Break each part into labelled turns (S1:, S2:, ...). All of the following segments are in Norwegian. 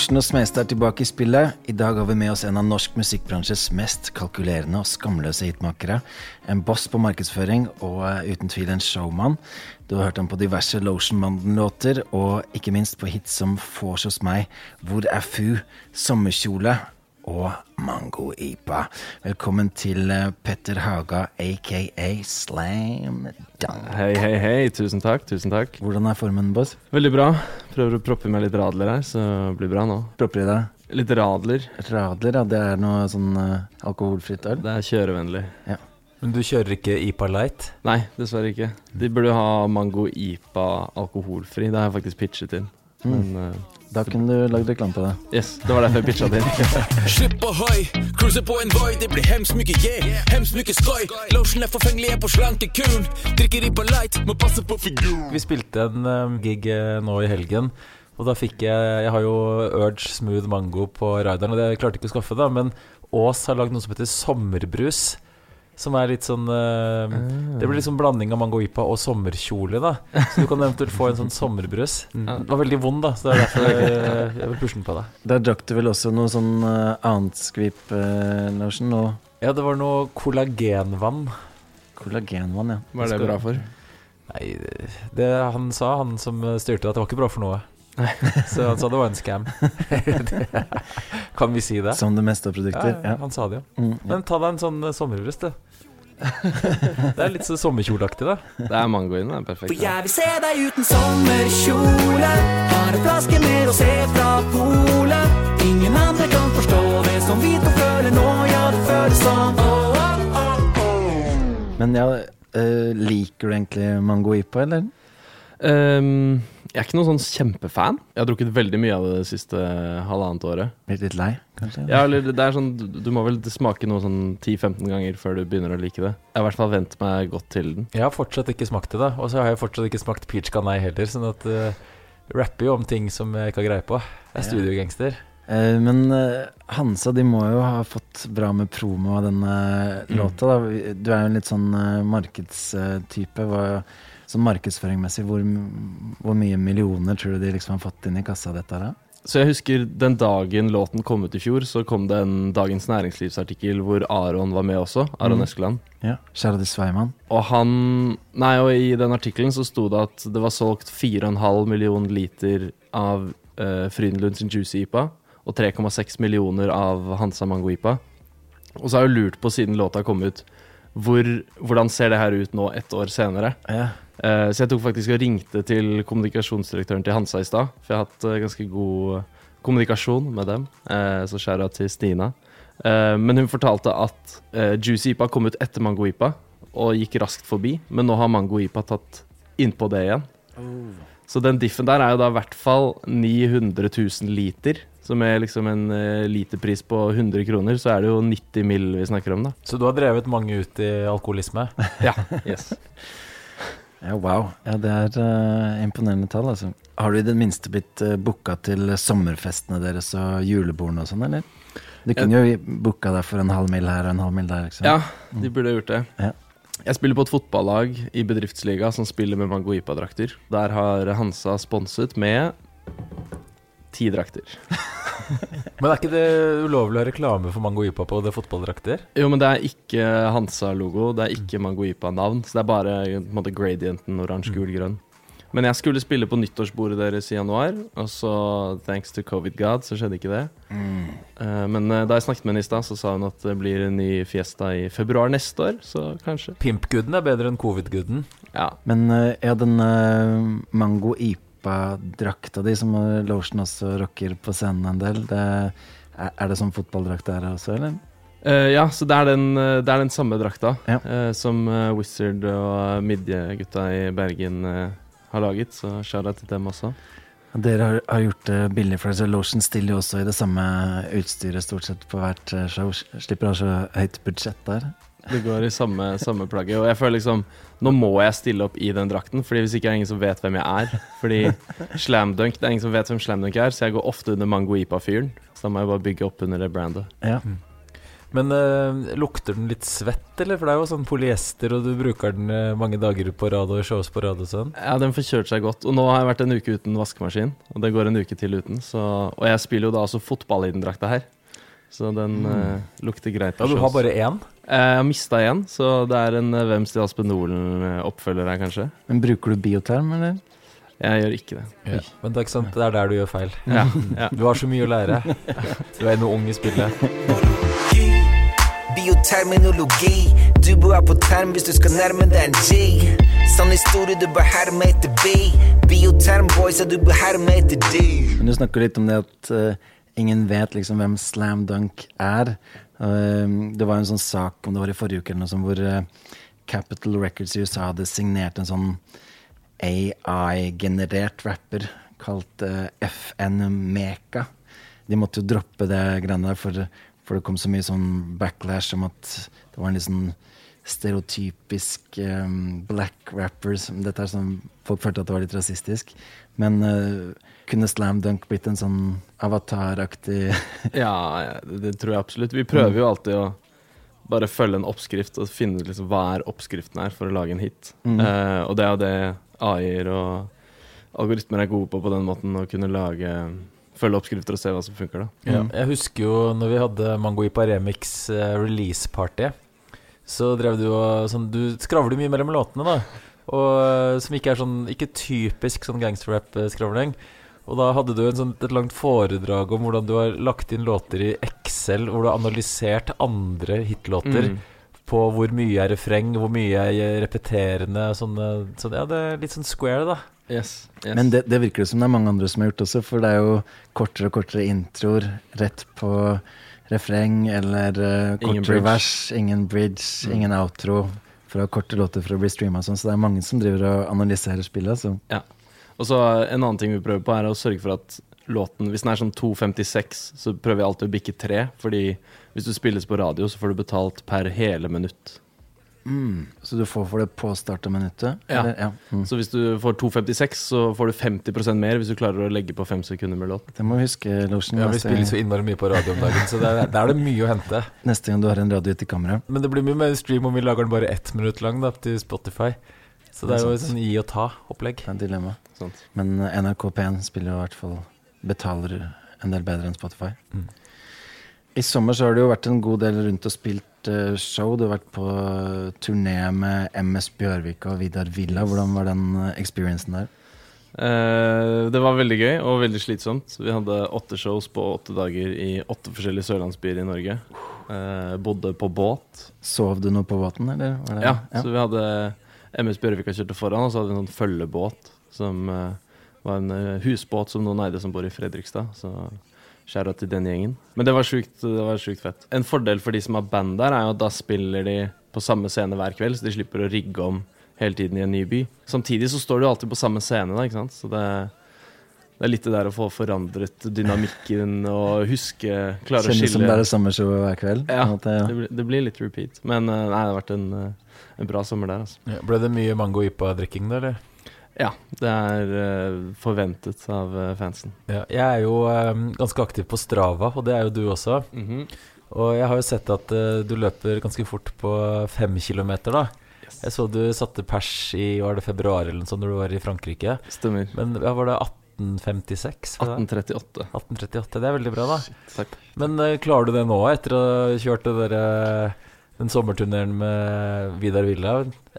S1: Lotion og Smestad er tilbake i spillet. I dag har vi med oss en av norsk musikkbransjes mest kalkulerende og skamløse hitmakere. En boss på markedsføring og eh, uten tvil en showman. Du har hørt ham på diverse lotion-manden låter, og ikke minst på hits som Fors hos meg, Hvor er Fu, Sommerkjole og Mango Ipa. Velkommen til eh, Petter Haga, aka Slam Dunk.
S2: Hei, hei, hei. Tusen takk. tusen takk
S1: Hvordan er formen, boss?
S2: Veldig bra. Prøver å proppe i meg litt radler her, så det blir bra nå.
S1: Propper i deg?
S2: Litt radler.
S1: Radler, ja. Det er noe sånn uh, alkoholfritt øl?
S2: Det er kjørevennlig. Ja.
S3: Men du kjører ikke IPA Light?
S2: Nei, dessverre ikke. De burde ha Mango Ipa alkoholfri. Det har jeg faktisk pitchet inn.
S1: Mm.
S2: Men eh,
S1: Da kunne du lagd reklame på det.
S2: yes, det var derfor jeg pitcha det inn.
S4: Slipp ohoi, cruiser på en Voi Det blir hemskt mye yeah, hemskt mye skoj Lotion er forfengelig, er på slankekuren Drikker Ripa Light, må passe på figur
S3: Vi spilte en um, gig eh, nå i helgen. Og da fikk jeg Jeg har jo Urge Smooth Mango på rideren, og det jeg klarte ikke å skaffe, da. Men Aas har lagd noe som heter sommerbrus. Som er litt sånn eh, Det blir liksom blanding av mango ipa og sommerkjole, da. Så du kan eventuelt få en sånn sommerbrus. Den var veldig vond, da, så det er derfor jeg, jeg vil pushe den på deg.
S1: Der drakk du vel også noe sånn uh, annet skvip-lotion og
S3: Ja, det var noe kollagenvann.
S1: kollagenvann, ja.
S2: Hva er det bra for?
S3: Nei, det han sa, han som styrte det, at det var ikke bra for noe. Så han sa det var en scam. Kan vi si det?
S1: Som det meste av produkter.
S3: ja,
S1: Ja.
S3: han sa det jo.
S1: Mm, ja.
S3: Men ta deg en sånn sommerbrust, du. Det er litt så sommerkjoleaktig, da.
S2: Det er mango i. Det er perfekt.
S4: For jeg vil se deg uten sommerkjole Har en flaske med å se fra polet Ingen andre kan forstå det som vi to føler nå Ja, det føles som oh, oh, oh, oh.
S1: Men ja, eh, liker du egentlig mangoipa, eller?
S2: Ehm, jeg er ikke noen sånn kjempefan. Jeg har drukket veldig mye av det det siste halvannet året.
S1: Blitt litt lei, kanskje?
S2: Ja, eller det er sånn, du du må vel smake noe sånn 10-15 ganger før du begynner å like det. Jeg har i hvert fall vent meg godt til den.
S3: Jeg har fortsatt ikke smakt det, da. Og så har jeg fortsatt ikke smakt peach canai heller. Sånn at uh, rapper jo om ting som jeg ikke har greie på. Jeg er
S1: Ja.
S3: studiogangster.
S1: Eh, men eh, Hansa, de må jo ha fått bra med promo av denne
S2: Mm.
S1: låta. Da. Du er jo en litt sånn uh, markedstype. Hva, sånn markedsføringsmessig, hvor, hvor mye millioner tror du de liksom har fått inn i kassa dette her? da?
S2: Så jeg husker den dagen låten kom ut i fjor, så kom det en Dagens Næringslivsartikkel hvor Aron var med også. Aron
S1: Mm.
S2: Eskeland.
S1: Ja. Charlotte Sveiman.
S2: Og han Nei, og i den artikkelen så sto det at det var solgt 4,5 million liter av uh, Frydenlund sin Juicy IPA og 3,6 millioner av Hansa Mango IPA. Og så har jeg lurt på, siden låta kom ut, hvor, hvordan ser det her ut nå ett år senere?
S1: Ja.
S2: Eh, så jeg tok faktisk og ringte til kommunikasjonsdirektøren til Hansa i stad. For jeg har hatt eh, ganske god kommunikasjon med dem. Eh, så skjæra til Stina. Eh, men hun fortalte at eh, Juicy IPA kom ut etter Mango IPA og gikk raskt forbi. Men nå har Mango IPA tatt innpå det igjen. Så den diffen der er jo da i hvert fall 900 000 liter. Så med liksom en eh, literpris på 100 kroner, så er det jo 90 mill. vi snakker om, da.
S3: Så du har drevet mange ut i alkoholisme?
S2: Ja, yes.
S1: Ja, wow. Ja, det er uh, imponerende tall, altså. Har du i det minste blitt uh, booka til sommerfestene deres og julebordene og sånn, eller? Du kunne jo booka deg for en halv mil her og en halv mil der, liksom.
S2: Ja, de burde gjort det.
S1: Ja.
S2: Jeg spiller på et fotballag i bedriftsliga som spiller med Mango Ipa-drakter. Der har Hansa sponset med ti drakter.
S3: Men er ikke det ulovlig å ha reklame for Mango Ipa på det fotballdrakter?
S2: Jo, men det er ikke Hansa-logo, det er ikke Mango Ipa-navn. Så det er bare på en måte, gradienten oransje, gul, grønn. Men jeg skulle spille på nyttårsbordet deres i januar, og så thanks to covid god, så skjedde ikke det. Mm. men eh, da jeg snakket med henne i stad, så sa hun at det blir en ny fiesta i februar neste år, så kanskje.
S3: Pimpguden er bedre enn covid-guden.
S2: Ja.
S1: Men er ja, den eh, Ipa-drakta di, som Lotion også rocker på scenen en del, det, er, det sånn fotballdrakt er også, eller?
S2: Uh, ja, så det er den, eh, det er den samme drakta
S1: Ja.
S2: uh, som Wizard og Midje-gutta i Bergen uh, har laget, så shout-out til dem også.
S1: Dere har, har gjort det billig for dere, Lotion stiller jo også i det samme utstyret stort sett på hvert show. Slipper å ha så høyt budsjett der.
S2: Det går i samme, samme plagget. Og jeg føler liksom Nå må jeg stille opp i den drakten, Fordi hvis ikke er det ingen som vet hvem jeg er. Fordi Slamdunk Det er ingen som vet hvem Slamdunk er, så jeg går ofte under Mango Ipa-fyren. Så da må jeg bare bygge opp under det brandet.
S1: Ja.
S3: Men øh, lukter den litt svett, eller? For det er jo sånn polyester, og du bruker den eh, mange dager på rad og shows på rad og sånn.
S2: Ja, den får kjørt seg godt. Og nå har jeg vært en uke uten vaskemaskin, og det går en uke til uten. Så, og jeg spiller jo da også fotball i den drakta her, så den eh, lukter greit.
S3: Ja, du har bare én?
S2: Eh, Jeg har mista en, så det er en eh, Hvem stjal Spendolen-oppfølger her, kanskje.
S1: Men bruker du bioterm, eller?
S2: Jeg gjør ikke det.
S3: Ja. Men det er ikke sant, det er der du gjør feil.
S2: Ja, ja.
S3: Du har så mye å lære. Du er ennå ung i spillet.
S5: Bioterminologi. Du bor her på term hvis du skal nærme deg en G. Sann historie, du bør herme etter B. Bioterm-boysa du bør herme etter D.
S1: Men du snakker litt om det at eh, ingen vet liksom hvem slam dunk er. Eh, det var en sånn sak, om det var i forrige uke eller noe sånt, hvor eh, Capital Records i USA hadde signert en sånn AI-generert rapper kalt eh, FN Meka. De måtte jo droppe det greiene der, for, for det kom så mye sånn backlash om at det var en litt sånn stereotypisk um, black rapper. Dette er sånn, Folk følte at det var litt rasistisk. Men eh, kunne Slam Dunk blitt en sånn avataraktig
S2: Ja, det, tror jeg absolutt. Vi prøver jo alltid å bare følge en oppskrift og finne ut liksom hva er oppskriften her for å lage en hit.
S1: Mm.
S2: Uh, og det er jo det AI-er og algoritmer er gode på på den måten, å kunne lage følge oppskrifter og se hva som funker, da.
S3: Ja,
S1: Mm.
S3: jeg husker jo når vi hadde Mango Ipa Remix eh, release-party, så drev du og sånn Du skravler mye mellom låtene, da. Og eh, som ikke er sånn Ikke typisk sånn gangsterrap-skravling. Og da hadde du en sånn, et langt foredrag om hvordan du har lagt inn låter i Excel, hvor du har analysert andre hitlåter
S2: Mm.
S3: på hvor mye er refreng, hvor mye er repeterende. Sånne, sånn, ja, det er litt sånn square, da.
S2: Yes, yes.
S1: Men det, det virker det som det er mange andre som har gjort også, for det er jo kortere og kortere introer rett på refreng, eller
S2: uh,
S1: kortere vers, ingen bridge,
S2: Mm.
S1: ingen outro. For å ha korte låter for å bli streama sånn, så det er mange som driver og analyserer spillet. Altså.
S2: Og så En annen ting vi prøver på, er å sørge for at låten Hvis den er sånn 2.56, så prøver vi alltid å bikke 3. Fordi hvis du spilles på radio, så får du betalt per hele minutt.
S1: Mm. Så du får for det på start minuttet?
S2: Ja.
S1: eller? ja. Mm.
S2: Så hvis du får 2.56, så får du 50% mer hvis du klarer å legge på fem sekunder med låt.
S1: Det må vi huske, Lotion.
S3: Ja, Vi
S1: neste,
S3: spiller så innmari mye på radio om dagen, så der, der er det mye å hente.
S1: neste gang du har en radio etter kamera.
S3: Men det blir mye mer stream om vi lager den bare ett minutt lang da, til Spotify. Så det er jo
S1: Det er
S3: sånn gi og ta-opplegg.
S1: Det er et dilemma.
S2: Sant.
S1: Men eh, NRK P1 spiller i hvert fall betaler en del bedre enn Spotify.
S3: Mm.
S1: I sommer så har du jo vært en god del rundt og spilt eh, show. Du har vært på eh, turné med MS Bjørvik og Vidar Villa. Hvordan var den eh, experiencen der?
S2: Eh, det var veldig gøy og veldig slitsomt. Vi hadde åtte shows på åtte dager i åtte forskjellige sørlandsbyer i Norge. Eh, bodde på båt.
S1: Sov du noe på båten, eller? Var det,
S2: Ja, så vi hadde MS Bjørvika kjørte foran, og så hadde vi en sånn følgebåt som uh, var en eh, husbåt som noen eide som bor i Fredrikstad. Så skjæra til den gjengen. Men det var sjukt det var sjukt fett. En fordel for de som har band der, er jo at da spiller de på samme scene hver kveld, så de slipper å rigge om hele tiden i en ny by. Samtidig så står du alltid på samme scene, da, ikke sant. Så det, det er litt det der å få forandret dynamikken og huske Klare å
S1: Kjennes som det er det samme showet hver kveld.
S2: Ja,
S1: måte, ja.
S2: det, blir- det blir litt repeat. Men eh, nei, det har vært en, eh, en bra sommer der, altså.
S3: Ja, ble det mye mango-ypa-drikking da, eller?
S2: Ja, det er uh, forventet av fansen.
S3: Ja, jeg er jo um, ganske aktiv på Strava, og det er jo du også. Og jeg har jo sett at uh, du løper ganske fort på fem kilometer, da. Jeg så du satte pers i var det februar eller noe sånt når du var i Frankrike.
S2: Stemmer.
S3: Men ja, var det 1856?
S2: 1838.
S3: 1838, det er veldig bra, da.
S2: Takk.
S3: Men uh, klarer du det nå, etter å ha kjørt det eh, den sommerturneren med Vidar Villa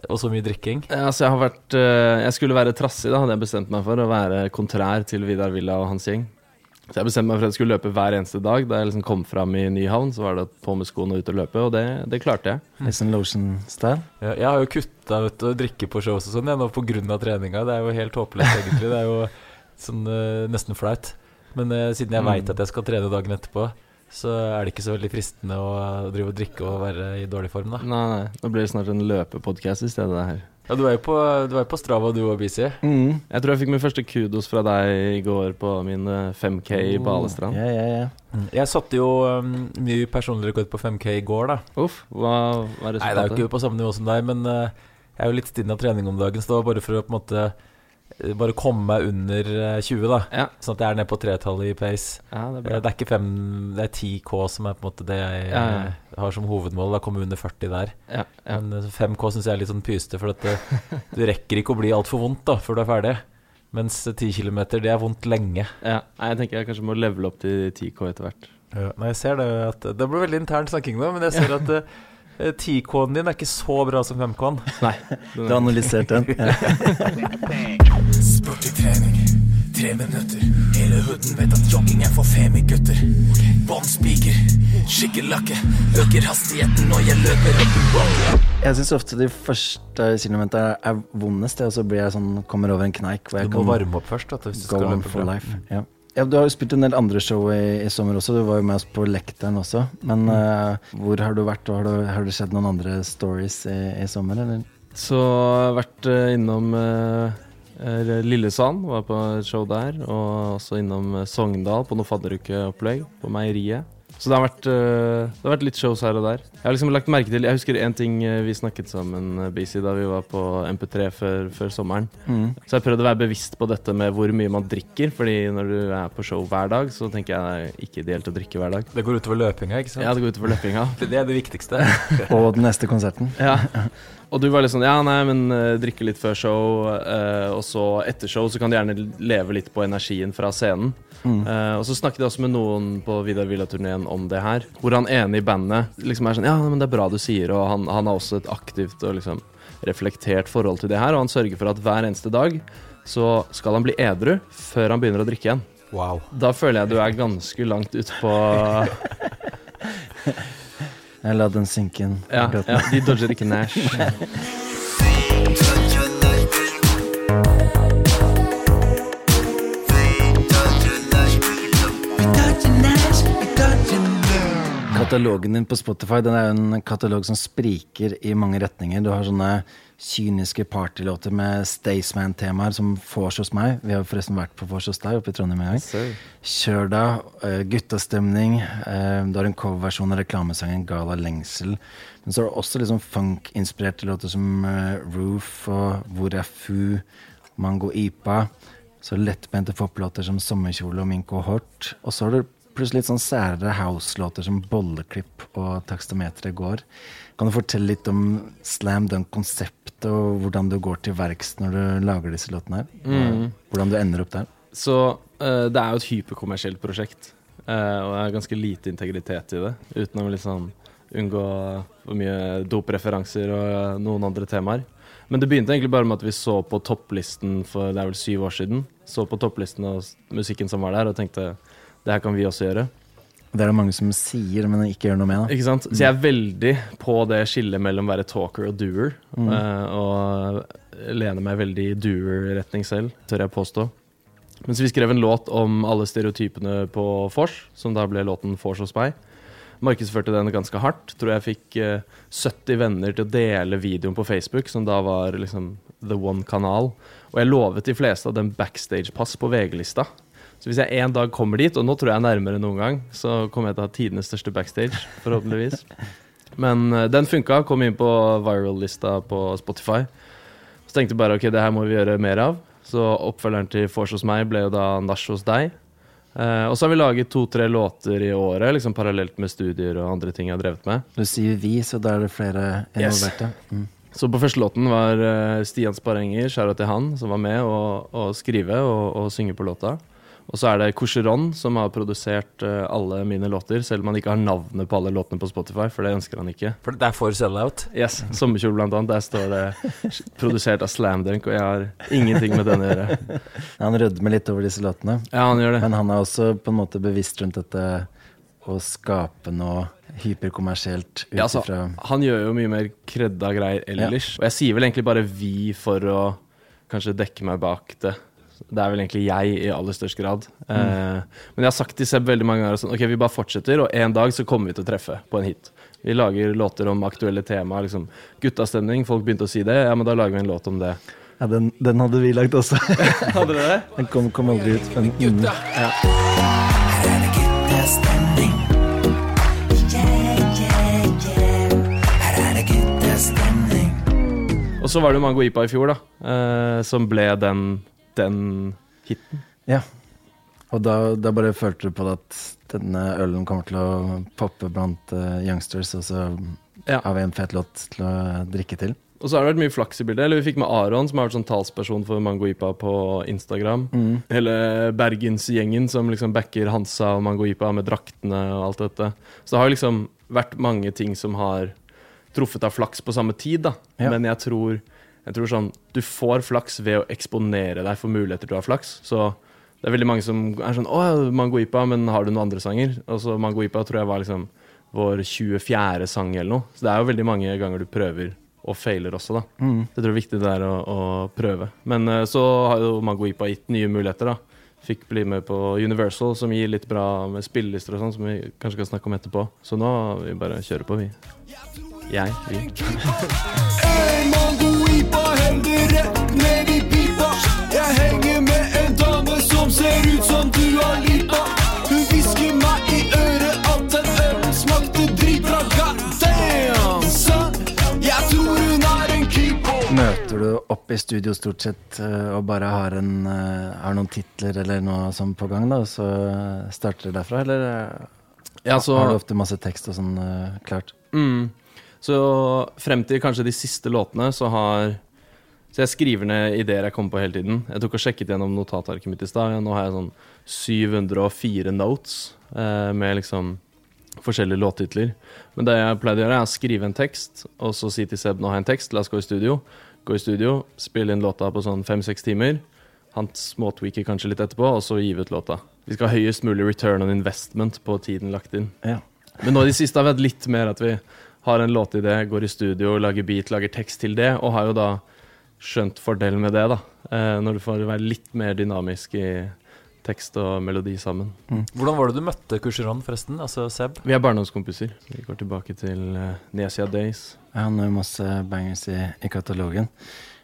S3: og så mye drikking?
S2: Ja, altså jeg har vært eh, Jeg skulle være trassig, da, hadde jeg bestemt meg for. Å være kontrær til Vidar Villa og hans gjeng. Så jeg bestemte meg for at jeg skulle løpe hver eneste dag. Da jeg liksom kom fram i Nyhavn, så var det på med skoene og ut og løpe, og det, det klarte jeg.
S1: Litt sånn Lotion-style.
S3: Ja, jeg har jo kutta ut å drikke på shows og sånn, jeg, nå av treninga. Det er jo helt håpløst, egentlig. Det er jo sånn eh, nesten flaut. Men eh, siden jeg
S2: Mm.
S3: veit at jeg skal trene dagen etterpå, så er det ikke så veldig fristende å drive og drikke og være i dårlig form, da.
S2: Nei, nei, nå blir det snart en løpepodkast i stedet det her.
S3: Ja, du er jo på, du er på Strava, du og Busy.
S1: Mm.
S2: Jeg tror jeg fikk min første kudos fra deg i går på min eh, 5K på Balestrand.
S1: yeah, yeah. Mm.
S3: Jeg satte jo um, mye personlig rekord på 5K i går, da.
S2: Uff, hva hva er
S3: Nei, det er jo ikke på samme nivå som deg, men uh, jeg er jo litt stinn av trening om dagen, så det var bare for å på en måte eh, bare komme meg under eh, 20, da.
S2: Ja.
S3: Sånn at jeg er nede på tretallet i pace.
S2: ja, det er
S3: Eh. Det er ikke fem, det er 10K som er på en måte det jeg
S2: Ja, ja.
S3: eh, har som hovedmål. Da komme under 40 der.
S2: Ja, ja.
S3: Men eh, 5K syns jeg er litt sånn pyste, for at det, du rekker ikke å bli altfor vondt da før du er ferdig. Mens 10 km, det er vondt lenge.
S2: ja. Nei, jeg tenker jeg kanskje må levele opp til 10K etter hvert.
S3: Nei, jeg ser det at Det blir veldig intern snakking nå, men jeg ser at eh, 10K-en din er ikke så bra som 5K-en.
S2: Nei.
S1: Du har analysert den. Ja.
S6: Sporty trening, tre minutter. Hele hooden vet at jogging er for femi-gutter. Bånn spiker, skikkelakke. Øker hastigheten når jeg løper opp en bakke.
S1: Jeg syns ofte de første kilometerne er vondest, og så blir jeg sånn kommer over en kneik hvor jeg
S3: Du må
S1: kan
S3: varme opp først. Da, hvis du skal løpe
S1: for life. Ja. Ja, du har jo spilt en del andre show i, i sommer også. Du var jo med oss på Lekteren også. Men eh, hvor har du vært, og har, du, har det skjedd noen andre stories i, i sommer, eller?
S2: Så jeg har vært uh, innom eh, Lillesand, var på et show der. Og også innom Sogndal på noe fadderukeopplegg på Meieriet. Så det har, vært, eh, det har vært litt shows her og der. Jeg har liksom lagt merke til Jeg husker én ting eh, vi snakket sammen, eh, BC, da vi var på MP3 før, før sommeren.
S1: Mm.
S2: Så jeg har prøvd å være bevisst på dette med hvor mye man drikker. Fordi når du er på show hver dag, så tenker jeg det er ikke ideelt å drikke hver dag.
S3: Det går utover løpinga, ikke sant?
S2: Ja, det går utover løpinga.
S3: Det er det viktigste.
S1: Og den neste konserten.
S2: Ja. Og du var litt sånn Ja, nei, men drikke litt før show, eh, og så etter show så kan du gjerne leve litt på energien fra scenen.
S1: Mm.
S2: Eh, og så snakket jeg også med noen på Vidar Villa-turneen om det her. Hvor han ene i bandet liksom er sånn Ja, men det er bra du sier, og han, han har også et aktivt og liksom reflektert forhold til det her. Og han sørger for at hver eneste dag så skal han bli edru før han begynner å drikke igjen.
S3: Wow.
S2: Da føler jeg du er ganske langt ute på
S1: Jeg la den synke inn.
S2: Ja, ja de dodger ikke Nash.
S1: Katalogen din på Spotify Den er jo en katalog som spriker i mange retninger. Du har sånne kyniske partylåter med Staysman-temaer som Vors hos meg. Vi har forresten vært på Vors hos deg oppe i Trondheim en gang. Kjør da, uh, guttastemning. eh, du har en coverversjon av reklamesangen Gala Lengsel. Men så har du også liksom funk-inspirerte låter som eh, Roof og Hvor er Fu, Mango Ipa. Så lettbente poplåter som Sommerkjole og Min kohort. Og så har du plutselig litt sånn særere house-låter som Bolleklipp og Takstameteret går. Kan du fortelle litt om Slam Dunk-konseptet, og hvordan du går til verks når du lager disse låtene her?
S2: Mm.
S1: Hvordan du ender opp der?
S2: Så uh, det er jo et hyperkommersielt prosjekt. uh, og det er ganske lite integritet i det. Uten å liksom unngå for mye dopreferanser og noen andre temaer. Men det begynte egentlig bare med at vi så på topplisten for det er vel syv år siden. Så på topplisten og musikken som var der, og tenkte det her kan vi også gjøre.
S1: Det er det mange som sier, men ikke gjør noe med. Da.
S2: Ikke sant? Så jeg er veldig på det skillet mellom være talker og doer. eh, og lener meg veldig i doer-retning selv, tør jeg påstå. Mens vi skrev en låt om alle stereotypene på Fors, som da ble låten Fors hos meg. Markedsførte den ganske hardt. Tror jeg fikk eh, 70 venner til å dele videoen på Facebook, som da var liksom The One-kanal. Og jeg lovet de fleste av dem backstage-pass på VG-lista. Så hvis jeg en dag kommer dit, og nå tror jeg jeg er nærmere enn noen gang, så kommer jeg til å ha tidenes største backstage, forhåpentligvis. Men eh, den funka, kom inn på viral-lista på Spotify. Så tenkte jeg bare ok, det her må vi gjøre mer av. Så oppfølgeren til «Fors hos meg ble jo da Nach hos deg. Eh, og så har vi laget to-tre låter i året, liksom parallelt med studier og andre ting jeg har drevet med.
S1: Du sier vi, så da er det flere involverte. Mm.
S2: Så på første låten var eh, Stian Sparenger, skjæra til han, som var med å skrive og, og synge på låta. Og så er det Coucheron som har produsert eh, alle mine låter, selv om han ikke har navnet på alle låtene på Spotify, for det ønsker han ikke.
S3: For det er for sell-out.
S2: Yes, Sommerkjole blant annet. Der står det produsert av Slamdunk, og jeg har ingenting med den å gjøre.
S1: Han rødmer litt over disse låtene.
S2: Ja, han gjør det.
S1: Men han er også på en måte bevisst rundt dette å skape noe hyperkommersielt ut
S2: Ja, altså,
S1: ifra
S2: han gjør jo mye mer kredda greier ellers. Og jeg sier vel egentlig bare vi for å kanskje dekke meg bak det. Det er vel egentlig jeg i aller størst grad. Eh, men jeg har sagt til Seb veldig mange ganger sånn, ok, vi bare fortsetter, og en dag så kommer vi til å treffe på en hit. Vi lager låter om aktuelle temaer. Liksom. Guttastemning, folk begynte å si det. Ja, men da lager vi en låt om det.
S1: Ja, den, den hadde vi lagd også.
S2: Hadde dere det?
S1: Den kom, kom aldri ut. Men, mm.
S6: Her er det guttastemning.
S2: Og så var det jo Mango Ipa i fjor, da. Eh, som ble den den hiten.
S1: Og da, da bare følte du på det at denne ølen kommer til å poppe blant uh, youngsters, og så
S2: Ja.
S1: har vi en fet låt til å drikke til.
S2: Og så har det vært mye flaks i bildet. Eller vi fikk med Aron, som har vært sånn talsperson for Mangoipa på Instagram. Hele Bergensgjengen som liksom backer Hansa og Mangoipa med draktene og alt dette. Så det har liksom vært mange ting som har truffet av flaks på samme tid, da.
S1: Ja.
S2: Men jeg tror, jeg tror sånn Du får flaks ved å eksponere deg for muligheter til å ha flaks. Så det er veldig mange som er sånn Å, Mangoipa, men har du noen andre sanger? Og så Mango Ipa tror jeg var liksom vår 24. sang eller noe. Så det er jo veldig mange ganger du prøver og feiler også, da.
S1: Mm.
S2: Jeg tror det er viktig det er å, å prøve. Men eh, så har jo Mangoipa gitt nye muligheter, da. Fikk bli med på Universal, som gir litt bra med spillelister og sånn, som vi kanskje kan snakke om etterpå. Så nå vi bare kjører på, vi. Jeg, vi.
S6: Ser ut som du har lipa. Hun hvisker meg i øret at en øl smakte dritbra. God damn, son. Jeg tror hun er en keeper.
S1: Møter du opp i studio stort sett eh, og bare har, en, eh, har noen titler eller noe sånn på gang, da, og så starter det derfra, eller eh,
S2: Ja, så,
S1: har du ofte masse tekst og sånn klart?
S2: mm, så frem til kanskje de siste låtene, så har Så jeg skriver ned ideer jeg kommer på hele tiden. Jeg tok og sjekket gjennom notatarket mitt i stad. Nå har jeg sånn 704 notes eh, med liksom forskjellige låttitler. Men det jeg pleide å gjøre, er å skrive en tekst, og så si til Seb nå har jeg en tekst, la oss gå i studio. Gå i studio, spille inn låta på sånn fem-seks timer. Han småtweaker kanskje litt etterpå, og så gi ut låta. Vi skal ha høyest mulig return on investment på tiden lagt inn.
S1: Ja.
S2: Men nå i det siste har vi hatt litt mer at vi har en låtidé, går i studio, lager beat, lager tekst til det, og har jo da skjønt fordelen med det, da. Eh, når du får være litt mer dynamisk i tekst og melodi sammen.
S3: Hvordan var det du møtte Kushiron, forresten? Altså Seb?
S2: Vi er barndomskompiser. Vi går tilbake til uh, Nesia Days.
S1: Ja, Han har jo masse bangers i, i katalogen.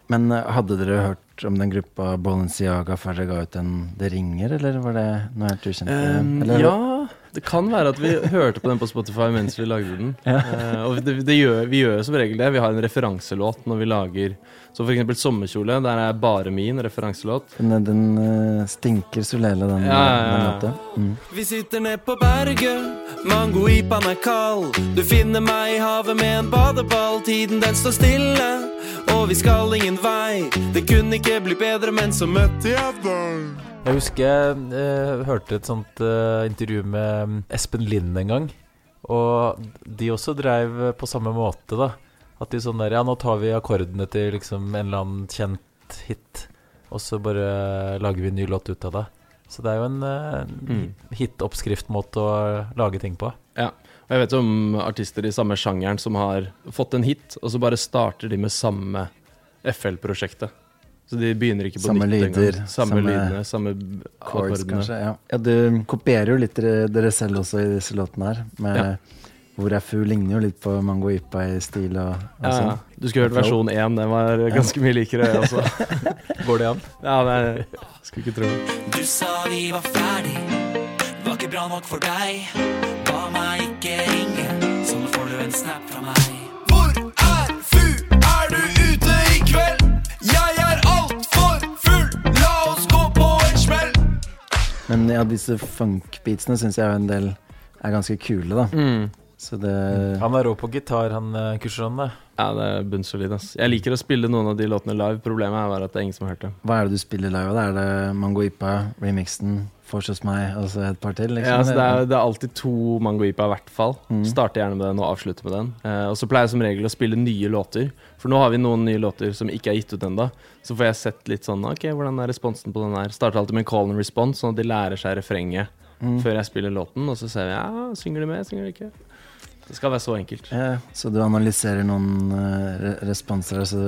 S1: Men eh, hadde dere hørt om den gruppa Balenciaga før dere ga ut den Det ringer, eller var det noe helt ukjent?
S2: Um,
S1: eller,
S2: ja, det kan være at vi hørte på den på Spotify mens vi lagde den. Eh, og det, det gjør, vi gjør som regel det. Vi har en referanselåt når vi lager Så for eksempel Sommerkjole. Der er bare min referanselåt.
S1: Den, den uh, stinker Solele, den,
S2: Ja, ja, ja.
S1: den låta. Mm.
S6: Vi sitter ned på berget, mangoipaen er kald. Du finner meg i havet med en badeball, tiden den står stille. Og vi skal ingen vei, det kunne ikke bli bedre, men så møtte jeg deg.
S3: Jeg husker jeg eh, hørte et sånt eh, intervju med mm, Espen Lind en gang. Og de også dreiv på samme måte, da. At de sånn der Ja, nå tar vi akkordene til liksom en eller annen kjent hit, og så bare lager vi en ny låt ut av det. Så det er jo en eh,
S2: Mm.
S3: hit-oppskriftmåte å lage ting på. Ja.
S2: Og jeg vet om artister i samme sjangeren som har fått en hit, og så bare starter de med samme FL-prosjektet. Så de begynner ikke på
S1: Samme
S2: nytt engang. Samme,
S1: samme
S2: lydene, samme
S1: Chords,
S2: akkordene.
S1: kanskje. Ja. ja, du kopierer jo litt dere, dere selv også i disse låtene her. Med
S2: Ja.
S1: Hvor er fu ligner jo litt på Mango Ipa i stil og, og
S2: Ja,
S1: sånn.
S2: ja. du skulle hørt versjon 1, den var ganske mye likere, jeg også.
S3: Går det an?
S2: Ja, det skulle ikke tro.
S4: Du sa vi var ferdig, var ikke bra nok for deg. Ba meg ikke ringe, så nå får du en snap fra meg.
S6: Hvor er fu? Er du ute i kveld? Jeg
S1: Men ja, disse funk-beatsene syns jeg jo en del er ganske kule, da.
S2: Mm.
S1: Så det
S3: Han er rå på gitar, han Kushiron. da.
S2: Ja, det er bunnsolid, ass. Jeg liker å spille noen av de låtene live. Problemet er bare at det er ingen som har hørt det.
S1: Hva er det du spiller live? da? Er det Mango Ipa, remixen, Force meg og så et par til? Liksom?
S2: Ja, altså, det, er, det er alltid to Mango Ipa i hvert fall.
S1: Mm.
S2: Starter gjerne med den og avslutter med den. Eh, og så pleier jeg som regel å spille nye låter. For nå har vi noen nye låter som ikke er gitt ut ennå. Så får jeg sett litt sånn Ok, hvordan er responsen på den her? Starter alltid med en call and response, sånn at de lærer seg refrenget
S1: Mm.
S2: før jeg spiller låten. Og så ser vi ja, synger de med, synger de ikke. Det skal være så enkelt.
S1: Ja, så du analyserer noen eh, re responser, så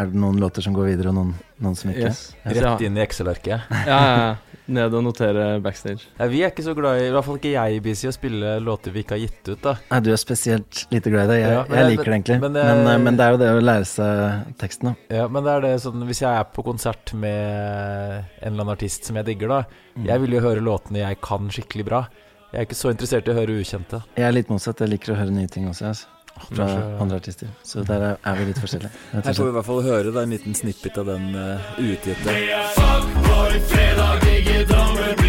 S1: er det noen låter som går videre, og noen, noen som ikke?
S2: Yes.
S3: Rett inn i Excel-arket.
S2: ja, ja, ja. Ned og notere backstage.
S3: Ja, vi er ikke så glad i, i hvert fall ikke jeg, Busy, å spille låter vi ikke har gitt ut. da
S1: Nei, du er spesielt lite glad i det. Jeg,
S3: Ja,
S1: jeg
S3: jeg-
S1: liker det egentlig.
S3: men
S1: Men,
S3: jeg-
S1: eh, men det er jo det å lære seg teksten, da.
S3: Ja, men det er det sånn Hvis jeg er på konsert med en eller annen artist som jeg digger, da
S1: Mm.
S3: Jeg vil jo høre låtene jeg kan skikkelig bra. Jeg er ikke så interessert i å høre ukjente.
S1: Jeg er litt motsatt. Jeg liker å høre nye ting også. Altså. fra andre artister. Så der er, er vi litt forskjellige.
S3: Her får vi i hvert fall høre da, en liten snippet av den uh, uutgitte.
S6: Fuckboy, fredag, digge damer, bli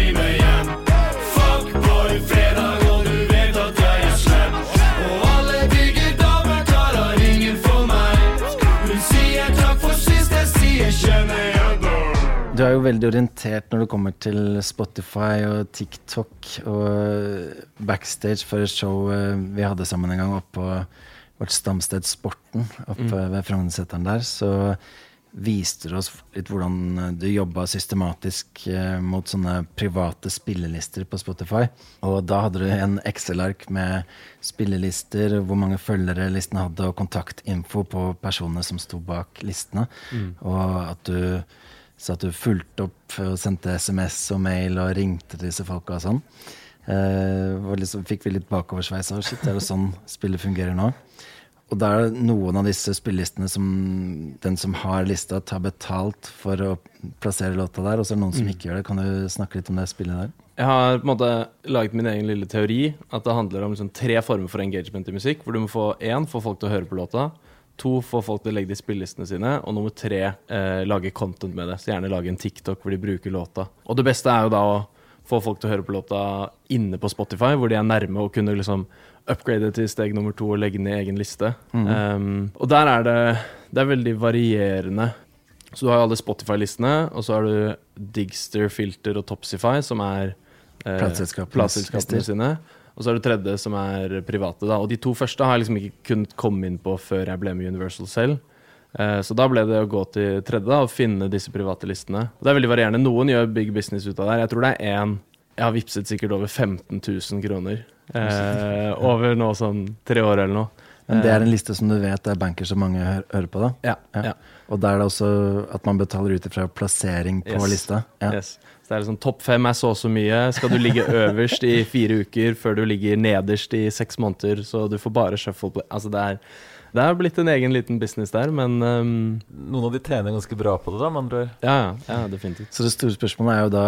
S6: Du er
S1: jo veldig orientert når det kommer til Spotify og TikTok og backstage for et show eh, vi hadde sammen en gang oppe på vårt stamsted Sporten oppe ved Frognerseteren der. Så viste du oss litt hvordan du jobba systematisk eh, mot sånne private spillelister på Spotify. Og da hadde du en Excel-ark med spillelister, hvor mange følgere listene hadde, og kontaktinfo på personene som sto bak listene. Og at du så at du fulgte opp og sendte SMS og mail og ringte til disse folka og sånn. Eh, liksom fikk vi litt bakoversveis av shit, er det sånn spillet fungerer nå? Og da er det noen av disse spillelistene som den som har lista, tar betalt for å plassere låta der, og så er det noen som ikke gjør det. Kan du snakke litt om det spillet der?
S2: Jeg har på en måte laget min egen lille teori. At det handler om liksom tre former for engagement i musikk. Hvor du må få én, få folk til å høre på låta. To, få folk til å legge det i spillelistene sine. Og nummer tre, eh, lage content med det. Så gjerne lage en TikTok hvor de bruker låta. Og det beste er jo da å få folk til å høre på låta inne på Spotify, hvor de er nærme og kunne liksom upgrade til steg nummer to og legge den i egen liste. Um, og der er det Det er veldig varierende. Så du har jo alle Spotify-listene, og så har du Digster, Filter og Topsify, som er eh, plateselskapene sine. Og så er det tredje, som er private. da Og de to første har jeg liksom ikke kunnet komme inn på før jeg ble med Universal selv. Eh, Så da ble det å gå til tredje da, og finne disse private listene. Og det er veldig varierende. Noen gjør big business ut av det. Jeg tror det er én Jeg har vippset sikkert over 15 000 kroner. Eh, over nå sånn tre år eller noe.
S1: Men det er en liste som du vet er banker som mange hø hører på, da?
S2: Ja.
S1: Ja.
S2: ja.
S1: Og da er det også at man betaler ut ifra plassering på
S2: Yes.
S1: lista? Ja.
S2: Yes. Så det er liksom Topp fem er så og så mye. Skal du ligge øverst i fire uker før du ligger nederst i seks måneder, så du får bare shuffle play. Altså det er, det er blitt en egen liten business der, men um,
S3: Noen av de tjener ganske bra på det, da, med andre ord.
S2: ja, ja, ja, definitivt.
S1: Så det store spørsmålet er jo da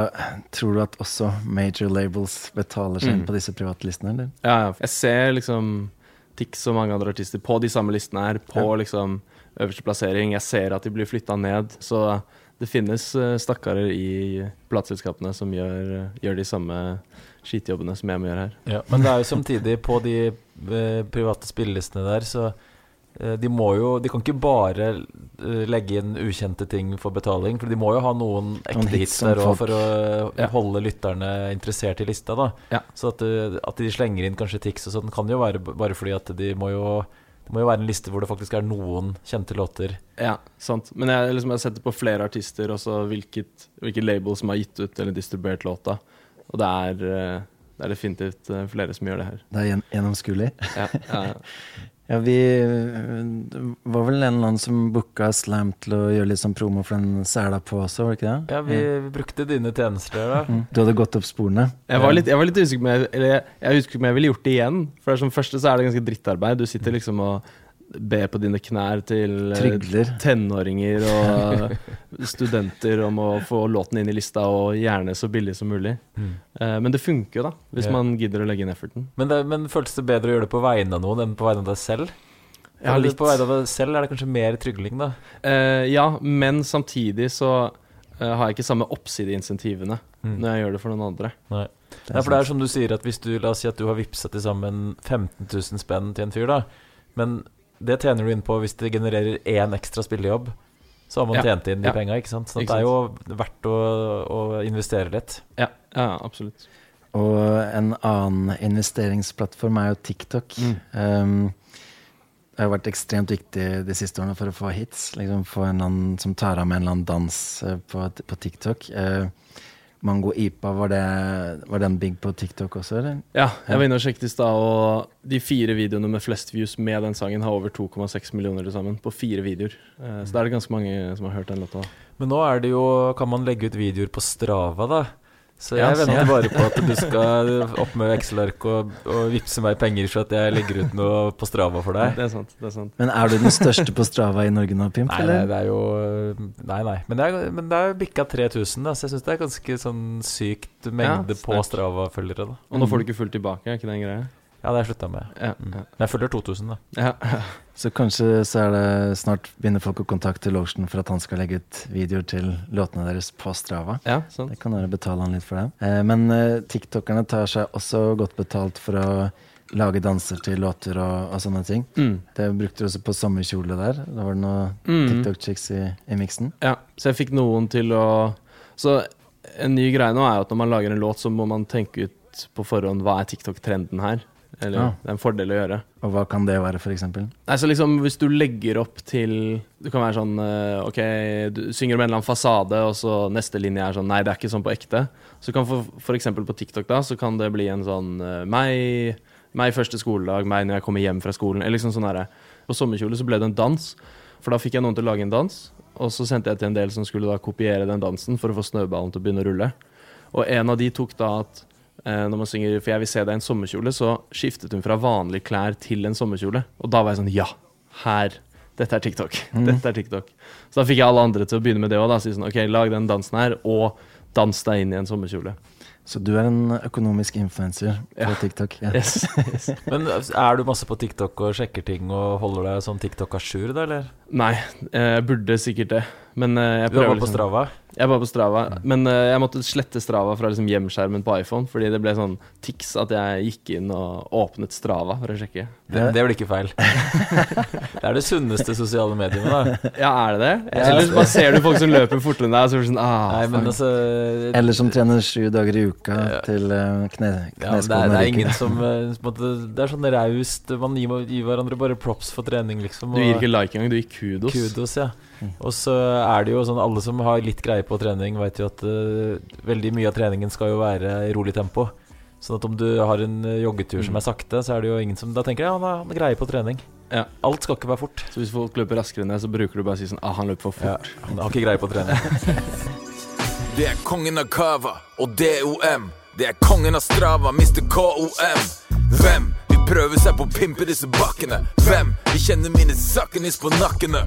S1: Tror du at også major labels betaler seg inn på disse private listene, eller?
S2: Ja, ja. Jeg ser liksom Tix og mange andre artister på de samme listene her, på liksom øverste plassering. Jeg ser at de blir flytta ned. Så det finnes eh, stakkarer i plateselskapene som gjør, gjør de samme skitjobbene som jeg må gjøre her.
S3: Ja, men det er jo samtidig på de eh, private spillelistene der, så eh, de må jo De kan ikke bare eh, legge inn ukjente ting for betaling, for de må jo ha noen ekte
S1: noen
S3: hits der òg for å eh,
S2: Ja.
S3: holde lytterne interessert i lista, da.
S2: Ja.
S3: Så at, eh, at de slenger inn kanskje Tix og sånn, kan jo være bare fordi at de må jo det må jo være en liste hvor det faktisk er noen kjente låter.
S2: Ja, sant. Men jeg, liksom, jeg har sett det på flere artister, også hvilket, hvilket label som har gitt ut eller distribuert låta. Og det er, eh, det er definitivt eh, flere som gjør det her.
S1: Det er gjen- gjennomskuelig.
S2: Ja, ja, ja.
S1: Vi Det var vel en eller annen som booka Slam til å gjøre litt sånn promo for den sela på også, var det ikke det?
S3: Ja, vi, vi brukte dine tjenester da.
S1: Mm. Du hadde gått opp sporene?
S2: Jeg var litt, jeg var litt usikker på om jeg, jeg, jeg ville gjort det igjen. For det er som første så er det ganske drittarbeid. Du sitter liksom og ber på dine knær til eh,
S1: Trygler.
S2: tenåringer og studenter om å få låten inn i lista, og gjerne så billig som mulig. Mm. men det funker jo, da, hvis
S3: Ja.
S2: man gidder å legge inn efforten.
S3: Men, det, men føltes det bedre å gjøre det på vegne av noen enn på vegne av deg selv?
S2: Ja, litt.
S3: På vegne av deg selv er det kanskje mer trygling, da.
S2: Uh, ja, men samtidig så uh, har jeg ikke samme oppsideinsentivene
S3: Mm.
S2: når jeg gjør det for noen andre.
S3: Nei. Ja, for det er som du sier, at hvis du La oss si at du har vippsa til sammen 15 000 spenn til en fyr, da. Men det tjener du inn på hvis det genererer én ekstra spillejobb. Så har man
S2: Ja.
S3: tjent inn de
S2: Ja.
S3: penga, ikke sant. Så
S2: Ikke
S3: det er jo verdt å, å investere litt.
S2: Ja, ja absolutt.
S1: Og en annen investeringsplattform er jo TikTok.
S2: Mm.
S1: Um, det har vært ekstremt viktig de siste årene for å få hits. Liksom Få en eller annen som tar av med en eller annen dans eh, på, på TikTok. Eh, Mango Ipa, var, det, var den big på TikTok også, eller?
S2: Ja, jeg var inne og sjekket i stad, og de fire videoene med flest views med den sangen har over 2,6 millioner til sammen på fire videoer. Eh, Så da er det ganske mange som har hørt den låta.
S3: Men nå er det jo Kan man legge ut videoer på Strava, da? Så jeg
S2: Ja,
S3: venter
S2: ja.
S3: bare på at du skal opp med Excel-ark og, og vippse meg penger for at jeg legger ut noe på Strava for deg.
S2: Det er sant. det er sant
S1: Men er du den største på Strava i Norge nå, Pimp?
S3: Nei, nei, det er jo Nei, nei. Men det er, men det er jo bikka 3000, da, så jeg syns det er ganske sånn sykt mengde på. Strava-følgere.
S2: Og nå får du ikke fullt tilbake, er ikke det en greie?
S3: Ja, det har jeg slutta med.
S2: Ja,
S3: Mm.
S2: ja.
S3: Men jeg følger 2000, da.
S2: ja.
S1: Så kanskje så er det snart begynner folk å kontakte Lotion for at han skal legge ut videoer til låtene deres på Strava.
S2: ja sant.
S1: Det kan dere betale han litt for det. Eh, men eh, tiktokerne tar seg også godt betalt for å lage danser til låter og, og sånne ting.
S2: Mm.
S1: Det brukte du også på sommerkjole der. Da var det noen
S2: Mm.
S1: TikTok-chicks i, i miksen.
S2: Ja, så jeg fikk noen til å Så en ny greie nå er jo at når man lager en låt, så må man tenke ut på forhånd hva er TikTok-trenden her. Eller
S1: Ja.
S2: det er en fordel å gjøre.
S1: Og hva kan det være, f.eks.?
S2: Nei, så liksom Hvis du legger opp til Du kan være sånn eh, Ok, du synger om en eller annen fasade, og så neste linje er sånn Nei, det er ikke sånn på ekte. Så kan for, eksempel på TikTok da Så kan det bli en sånn eh, Meg, meg første skoledag, meg når jeg kommer hjem fra skolen. Eller liksom sånn herre. På sommerkjole så ble det en dans. For da fikk jeg noen til å lage en dans, og så sendte jeg til en del som skulle da kopiere den dansen for å få snøballen til å begynne å rulle. Og en av de tok da at når man synger 'For jeg vil se deg i en sommerkjole', så skiftet hun fra vanlige klær til en sommerkjole. Og da var jeg sånn Ja, her. Dette er TikTok. Dette er TikTok. Så da fikk jeg alle andre til å begynne med det òg. Si sånn OK, lag den dansen her, og dans deg inn i en sommerkjole.
S1: Så du er en økonomisk influenser på
S2: Ja.
S1: TikTok? Ja.
S2: Yes. yes.
S3: Men er du masse på TikTok og sjekker ting og holder deg sånn TikTok à jour, da, eller?
S2: Nei, eh, jeg burde sikkert det. Men jeg prøver,
S3: Du var på
S2: liksom
S3: Strava?
S2: Jeg var på Strava, men eh, jeg måtte slette Strava fra liksom hjemskjermen på iPhone, fordi det ble sånn tics at jeg gikk inn og åpnet Strava for å sjekke.
S3: Det, det blir ikke feil. det er det sunneste sosiale mediet, da.
S2: Ja, er det det? Eller så bare ser du folk som løper fortere enn deg, og så blir det sånn ah,
S3: Nei, men altså
S1: Eller som trener sju dager i uka
S3: Ja.
S1: til uh, kne,
S3: det, er,
S1: kneskoene
S3: det er
S1: ryker.
S3: ingen som eh, måte, Det er sånn raust Man gir, gir hverandre bare props for trening, liksom.
S2: Du gir ikke like engang, du gir kudos.
S3: Kudos, ja. Og så er det jo sånn Alle som har litt greie på trening, vet jo at uh, veldig mye av treningen skal jo være i rolig tempo. Sånn at om du har en eh, joggetur som er sakte, så er det jo ingen som Da tenker jeg ja, han har, greie på trening.
S2: Ja.
S3: Alt skal ikke være fort.
S2: Så hvis folk løper raskere enn deg, så bruker du bare å si sånn ah, han løper for fort.
S3: Ja, han har ikke greie på trening.
S7: Det er kongen av kava og DOM. Det er kongen av Strava, Mr. KOM. Hvem vil prøve seg på å pimpe disse bakkene? Hvem vil kjenne mine sakkenis på nakkene?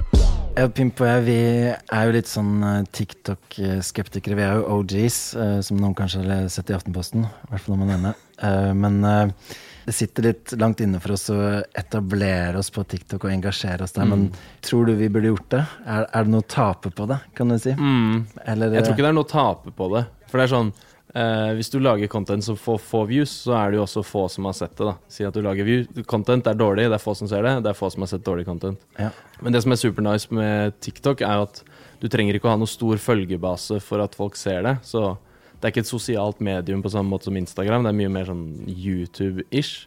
S1: Ja, Pimp og jeg vi er jo litt sånn eh, TikTok-skeptikere. Vi er jo OGs, eh, som noen kanskje har sett i Aftenposten. I hvert fall når man er Eh, Men det sitter litt langt inne for oss å etablere oss på TikTok og engasjere oss der. Men tror du vi burde gjort det? Er, er det noe å tape på det, kan du si?
S2: Mm.
S1: Eller,
S2: Jeg tror ikke det er noe å tape på det. For det er sånn eh, Hvis du lager content som får få views, så er det jo også få som har sett det. da Si at du lager view content, det er dårlig, det er få som ser det. Det er få som har sett dårlig content.
S1: Ja.
S2: Men det som er supernice med TikTok, er at du trenger ikke å ha noe stor følgebase for at folk ser det. Så det er ikke et sosialt medium på samme måte som Instagram. Det er mye mer sånn YouTube-ish.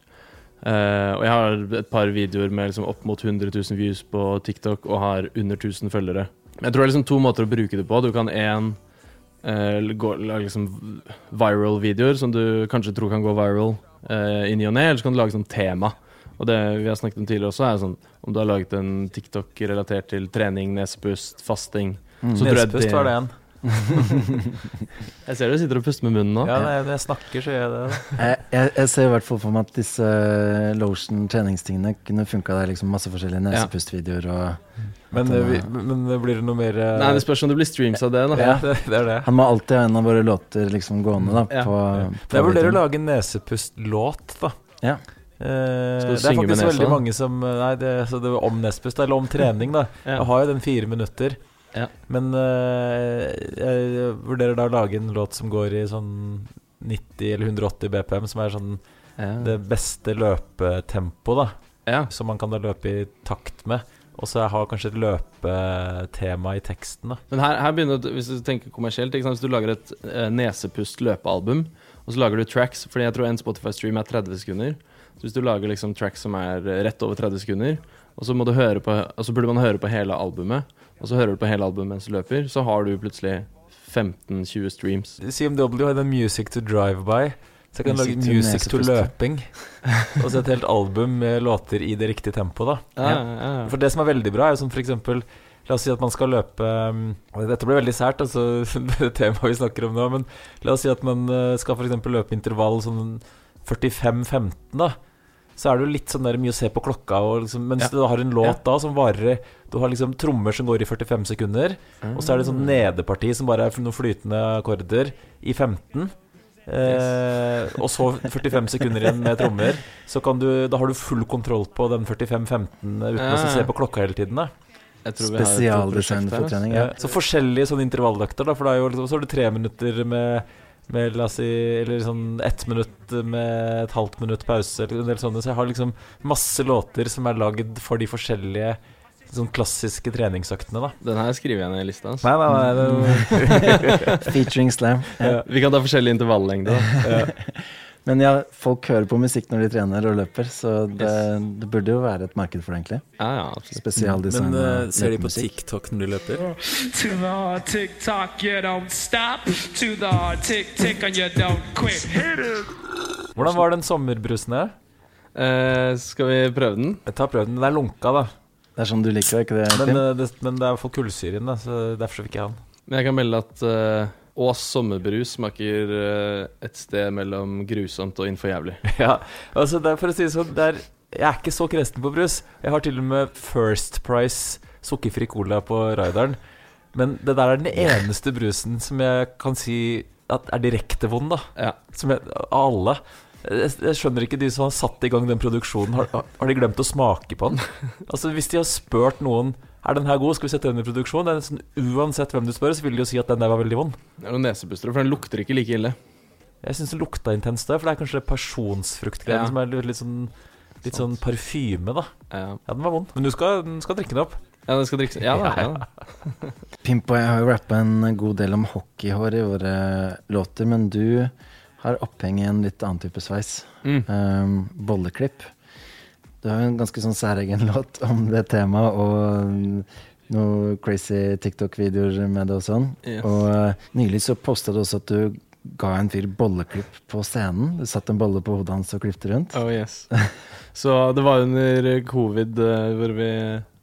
S2: Eh, og jeg har et par videoer med liksom opp mot 100 000 views på TikTok og har under 1000 følgere. Jeg tror det er liksom to måter å bruke det på. Du kan én lage liksom viral-videoer som du kanskje tror kan gå viral eh, i ny og ne, eller så kan du lage sånn tema. Og det vi har snakket om tidligere også, er sånn om du har laget en TikTok relatert til trening, nesepust, fasting. jeg
S3: Nesepust var det en.
S2: Jeg ser du sitter og puster med munnen nå.
S3: Ja, nei, når jeg snakker, så gjør jeg det.
S1: jeg, jeg, jeg ser i hvert fall for meg at disse lotion treningstingene kunne funka der. liksom Masse forskjellige nesepustvideoer og
S3: Men,
S1: det
S3: eh, vi, men blir det noe mer eh,
S2: Nei, Det spørs om det blir streams av det. da
S3: Ja, det, det er det.
S1: Han må alltid ha en av våre låter liksom gående, da.
S2: Ja.
S1: På, på
S3: Jeg vurderer å lage en nesepustlåt, da.
S1: Ja.
S3: Eh, det er faktisk
S2: nesa?
S3: veldig mange som eh, Nei, det, så det om nespust, eller om trening, da.
S2: Ja.
S3: Jeg har jo den fire minutter.
S2: Ja.
S3: Men uh, jeg vurderer da å lage en låt som går i sånn 90 eller 180 BPM, som er sånn
S2: Ja.
S3: det beste løpetempoet, da.
S2: ja.
S3: Som man kan da løpe i takt med. Og så har kanskje et løpetema i teksten, da.
S2: Men her, her begynner hvis du tenker kommersielt? Hvis du lager et uh, nesepust løpealbum, og så lager du tracks Fordi jeg tror en Spotify-stream er 30 sekunder. Så hvis du lager liksom tracks som er eh, rett over 30 sekunder, og så, må du høre på, og så burde man høre på hele albumet, og så hører du på hele albumet mens du løper, så har du plutselig 15-20 streams.
S3: CMW har den Music to Drive By. Så jeg kan
S1: Music
S3: lage Music to. Løping. og så et helt album med låter i det riktige tempoet, da.
S2: Ja, ja, ja.
S3: For det som er veldig bra, er jo som for eksempel La oss si at man skal løpe um, og Dette blir veldig sært, altså det temaet vi snakker om nå, men la oss si at man uh, skal eksempel løpe intervall sånn 45-15, da. Så er det jo litt sånn der mye å se på klokka, liksom, mens
S2: Ja.
S3: du har en låt
S2: Ja.
S3: da som varer Du har liksom trommer som går i 45 sekunder, og så er det sånn
S2: nederparti
S3: nedeparti som bare er noen flytende akkorder i 15. Eh, og så 45 sekunder igjen med trommer. Så kan du, da har du full kontroll på den 45-15 uten
S2: Ja,
S3: å se på klokka hele tiden. Da.
S1: Spesialdesign for trening.
S3: Ja.
S1: Ja.
S3: Så forskjellige sånne intervalldøkter, da. For det er jo, liksom- så har du tre minutter med, med la oss si, eller sånn ett minutt med et halvt minutt pause, eller en del sånne. Så jeg har liksom masse låter som er lagd for de forskjellige sånn klassiske treningsøktene, da.
S2: Den her skriver jeg ned i lista. Altså.
S3: Nei, nei, nei.
S1: Featuring slam. Ja.
S2: Vi kan ta forskjellig intervallengde. da.
S1: Men ja, folk hører på musikk når de trener og løper, så det, det burde jo være et marked for det, egentlig.
S2: Ja, ja, absolutt.
S1: Spesialdesign.
S3: men
S1: uh,
S3: ser de på. TikTok når de løper?
S8: To the TikTok, you don't stop. To the tick tick, you don't quit. Hit it.
S3: Hvordan var den sommerbrusen her?
S2: Uh, skal vi prøve den?
S3: Jeg tar prøven. Den er lunka, da.
S1: Det er sånn du liker ikke det?
S3: Men, eh, det, men det er i hvert fall kullsyre i den, så derfor fikk jeg den.
S2: Men jeg kan melde at eh, Ås sommerbrus smaker eh, et sted mellom grusomt og innenfor jævlig.
S3: Ja, altså det er for å si det sånn det er, Jeg er ikke så kresten på brus. Jeg har til og med First Price sukkerfri cola på Raideren. Men det der er den eneste brusen som jeg kan si at er direkte vond, da.
S2: Ja.
S3: Som jeg, alle. Jeg, jeg skjønner ikke de som har satt i gang den produksjonen. Har, har de glemt å smake på den? Altså Hvis de har spurt noen Er den her god, skal vi sette den i produksjon? Det er nesten Uansett hvem du spør, så vil de jo si at den der var veldig vond.
S2: Det er noen nesepustere, for den lukter ikke like ille.
S3: Jeg syns det lukta intenst for det er kanskje pasjonsfruktgreiene
S2: Ja.
S3: som er litt, litt sånn Litt sånn parfyme, da.
S2: Ja,
S3: Ja, den var vond. Men du skal, skal drikke den opp.
S2: ja den skal drikkes. Ja da. Ja, da.
S1: Pimp og jeg har jo rappa en god del om hockeyhår i våre låter, men du har oppheng i en litt annen type sveis.
S2: Mm.
S1: Um, bolleklipp. Du har jo en ganske sånn særegen låt om det temaet, og noen crazy TikTok-videoer med det og sånn.
S2: Yes.
S1: Og uh, nylig så posta du også at du ga en fyr bolleklipp på scenen. Du satte en bolle på hodet hans og klipte rundt.
S2: Oh yes. Så det var under covid eh, hvor vi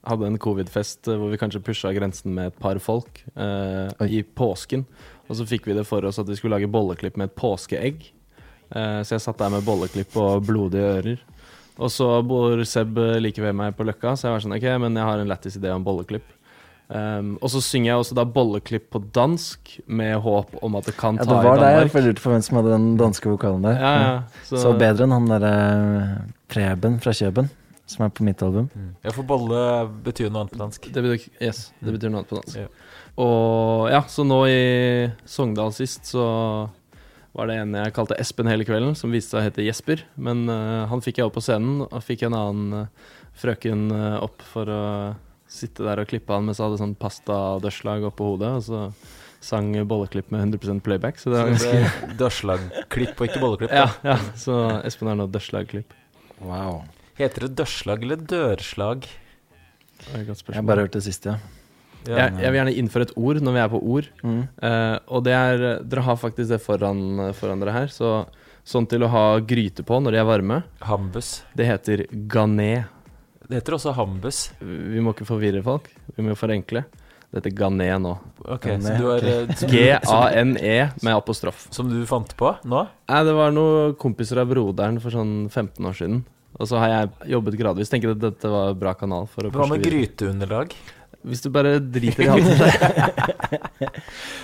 S2: hadde en covid-fest eh, hvor vi kanskje pusha grensen med et par folk eh, i påsken. Og så fikk vi det for oss at vi skulle lage bolleklipp med et påskeegg. Eh, så jeg satt der med bolleklipp og blodige ører. Og så bor Seb eh, like ved meg på Løkka, så jeg var sånn OK, men jeg har en lættis idé om bolleklipp. Um, og så synger jeg også da bolleklipp på dansk med håp om at det kan ta
S1: Ja,
S2: ta
S1: det var
S2: i.
S1: Jeg
S2: Danmark.
S1: lurte på hvem som hadde den danske vokalen der.
S2: Ja, ja. Så,
S1: Så bedre enn han derre Preben fra Kjøben, som er på mitt album.
S3: Ja, for bolle betyr noe annet på dansk.
S2: Det betyr, yes, det betyr noe annet på dansk.
S3: Ja.
S2: Og ja, så nå i Sogndal sist så var det ene jeg kalte Espen hele kvelden, som viste seg å hete Jesper. Men uh, han fikk jeg opp på scenen, og fikk en annen uh, frøken uh, opp for å sitte der og klippe han mens jeg hadde sånn pastadørslag oppå hodet, og så sang bolleklipp med 100% playback. Så det var ganske
S3: dørslagklipp og ikke bolleklipp.
S2: ja, ja, så Espen har nå dørslagklipp.
S1: Wow.
S3: Heter det dørslag eller dørslag?
S2: Det er et godt spørsmål.
S1: Jeg bare hørte det siste, ja.
S3: Ja.
S2: Jeg, jeg vil gjerne innføre et ord når vi er på ord.
S1: Mm.
S2: Uh, og det er Dere har faktisk det foran, foran dere her. Så, sånn til å ha gryte på når de er varme,
S3: Hambus.
S2: det heter gané.
S3: Det heter også hambus.
S2: Vi må ikke forvirre folk. Vi må forenkle. Det heter gané nå.
S3: Okay,
S1: Gané,
S3: så du har
S1: ok.
S3: eh,
S2: G-a-n-e med apostrof.
S3: Som du fant på nå?
S2: Nei, det var noen kompiser av broderen for sånn 15 år siden. Og så har jeg jobbet gradvis. Tenker at dette var en bra kanal for å
S3: Hva med gryteunderlag?
S2: Hvis du bare driter i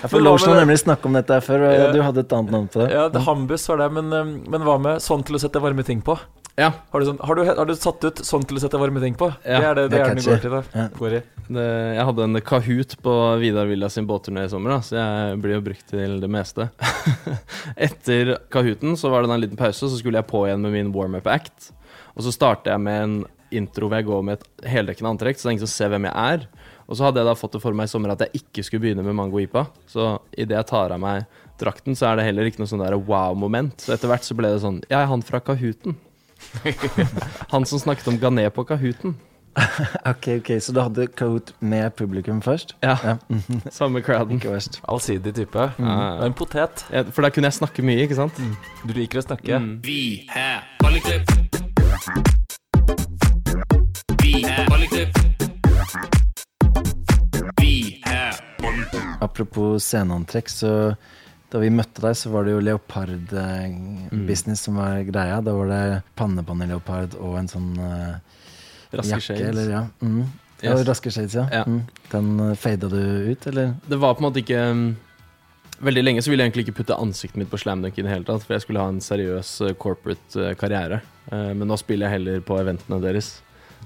S1: Ja, for
S3: Lars
S1: har nemlig snakka om dette før, og
S3: Ja.
S1: du hadde et annet navn på det.
S3: Ja, det hambus var det, men, eh, men hva med sånn til å sette varme ting på?
S2: Ja.
S3: Har du, sånn, har du, har du satt ut sånn til å sette varme ting på?
S2: Ja,
S3: det er det, det,
S1: det er
S3: går til, da.
S1: Ja.
S3: Går i.
S2: Det, jeg hadde en Kahoot på Vidar Villa sin båtturné i sommer, da, så jeg blir jo brukt til det meste. Etter Kahooten så var det en liten pause, så skulle jeg på igjen med min warm-up act. Og så starter jeg med en intro hvor jeg går med et heldekkende antrekk, så det er ingen som ser hvem jeg er. Og så hadde jeg da fått det for meg i sommer at jeg ikke skulle begynne med Mango Ipa. Så idet jeg tar av meg drakten, så er det heller ikke noe sånn wow-moment. Så etter hvert så ble det sånn Jeg er han fra Kahooten. han som snakket om Gané på Kahooten.
S1: Ok, ok, Så du hadde Kahoot med publikum først?
S2: Ja,
S1: Ja,
S2: samme crowden.
S1: Ikke verst.
S3: Allsidig type.
S2: Ja, ja.
S3: Det er en potet.
S2: Ja, For da kunne jeg snakke mye, ikke sant?
S3: Du liker å snakke.
S2: Mm.
S8: Vi har bolleklipp.
S1: Apropos sceneantrekk, så da vi møtte deg, så var det jo leopard-business som var greia. Da var det pannebåndleopard og en sånn uh,
S2: Raske
S1: jakke,
S2: shades.
S1: eller ja. Mm. Ja, raske shades, ja.
S2: Ja.
S1: Mm. Den uh, fada du ut, eller?
S2: Det var på en måte ikke um, Veldig lenge så ville jeg egentlig ikke putte ansiktet mitt på slamdunk i det hele tatt, for jeg skulle ha en seriøs eh, corporate eh, karriere. Uh, men nå spiller jeg heller på eventene deres.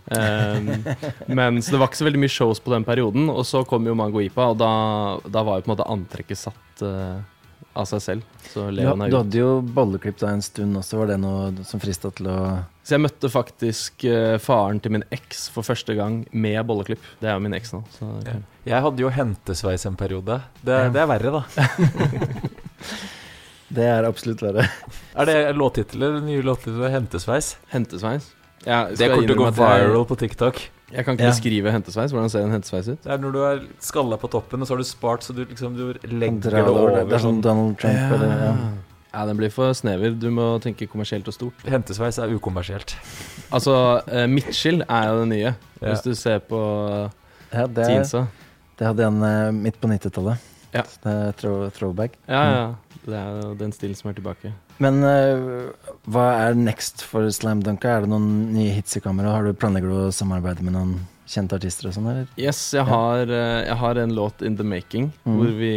S2: Um, men så det var ikke så veldig mye shows på den perioden, og så kom jo Mango Ipa, og da, da var jo på en måte antrekket satt uh, av seg selv. Så Leon er
S1: du hadde jo bolleklipp da en stund også. Var det noe som frista til å
S2: Så jeg møtte faktisk uh, faren til min eks for første gang med bolleklipp. Det er jo min eks nå. Så,
S3: okay. Jeg hadde jo hentesveis en periode. Det,
S1: Ja.
S3: det er verre, da.
S1: Det er absolutt verre.
S3: Er det låttittel eller nye låttitler? Hentesveis?
S2: Hentesveis. Ja,
S3: Det kommer til å gå viral på TikTok.
S2: Jeg kan ikke
S1: Ja.
S2: beskrive hentesveis. Hvordan ser en hentesveis ut?
S3: Det er når du er skalla på toppen, og så har du spart så du liksom du legger det over.
S1: Det er sånn Donald Trump eller ja.
S2: Ja, den blir for snever. Du må tenke kommersielt og stort.
S3: Hentesveis er ukommersielt.
S2: Altså, uh, Mitchell er jo det nye.
S3: Ja.
S2: Hvis du ser på
S1: ja det, er,
S2: teensa.
S1: det hadde en uh, midt på 90-tallet.
S2: Ja.
S1: Det throwback.
S2: Ja, ja. Det er jo den stilen som er tilbake.
S1: Men uh, hva er next for Slam Dunka? Er det noen nye hits i kamera? Har du Planlegger du å samarbeide med noen kjente artister og sånn, eller?
S2: Yes, jeg har, eh, jeg har en låt in the making
S1: Mm.
S2: hvor vi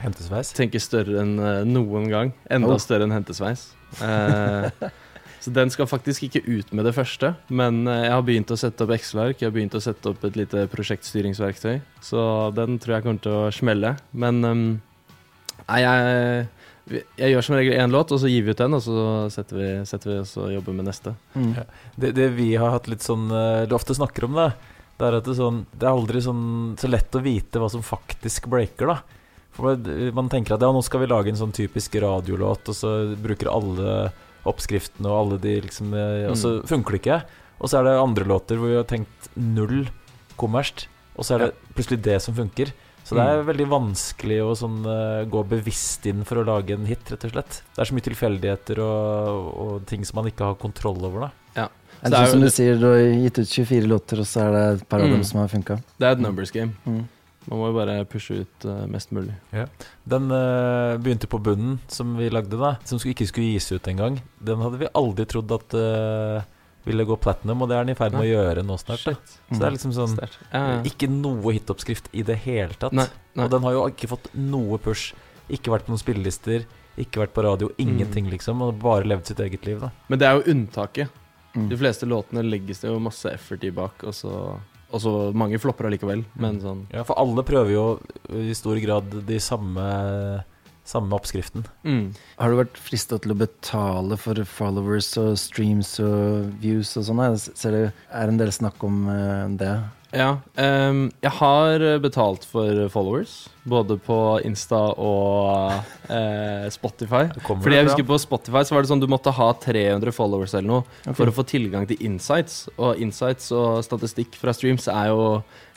S3: Hentesveis?
S2: tenker større enn eh, noen gang. Enda
S1: Oh.
S2: større enn hentesveis. Uh, så den skal faktisk ikke ut med det første, men eh, jeg har begynt å sette opp Excel-ark. Jeg har begynt å sette opp et lite prosjektstyringsverktøy, så den tror jeg kommer til å smelle. Men um, nei, jeg, jeg gjør som regel én låt, og så gir vi ut den, og så setter vi, setter vi oss og jobber med neste.
S1: Mm.
S3: Ja. Det, det vi har hatt litt sånn Du Eller ofte snakker om det, det er at det, sånn, det er aldri sånn, så lett å vite hva som faktisk breaker, da. For man- man tenker at ja, nå skal vi lage en sånn typisk radiolåt, og så bruker alle oppskriftene og alle de liksom eh, Og så funker det ikke. Og så er det andre låter hvor vi har tenkt null kommersielt, og så er det plutselig det som funker. Så det er veldig vanskelig å sånn, eh, gå bevisst inn for å lage en hit, rett og slett. Det er så mye tilfeldigheter og, og ting som man ikke har kontroll over, da.
S1: Ja.
S2: Så
S1: det
S2: er
S1: sånn som du sier, du har gitt ut 24 låter, og så er det et par av
S2: Mm.
S1: dem som har funka?
S2: Det er et numbers game.
S1: Mm.
S2: Man må jo bare pushe ut uh, mest mulig.
S3: Den uh, begynte på bunnen, som vi lagde, da som ikke skulle gis ut engang. Den hadde vi aldri trodd at eh, ville gå platinum, og det er den i ferd med å gjøre nå snart. Da. Så det er liksom sånn
S2: Ja, ja.
S3: Ikke noe hitoppskrift i det hele tatt.
S2: Nei, nei.
S3: Og den har jo ikke fått noe push. Ikke vært på noen spillelister, ikke vært på radio, ingenting,
S2: Mm.
S3: liksom. Og bare levd sitt eget liv, da.
S2: Men det er jo unntaket.
S1: Mm.
S2: De fleste låtene legges det jo masse effort i bak, og så, og så mange flopper allikevel. Men sånn
S3: Ja, For alle prøver jo i stor grad de samme, samme oppskriften.
S2: mm.
S1: Har du vært frista til å betale for followers og streams og views og sånn? Jeg Ser det er en del snakk om eh, det.
S2: Ja. Um, jeg har betalt for followers, både på Insta og uh, Spotify. Fordi jeg husker på Spotify så var det sånn du måtte ha 300 followers eller noe for å få tilgang til insights. Og insights og statistikk fra streams er jo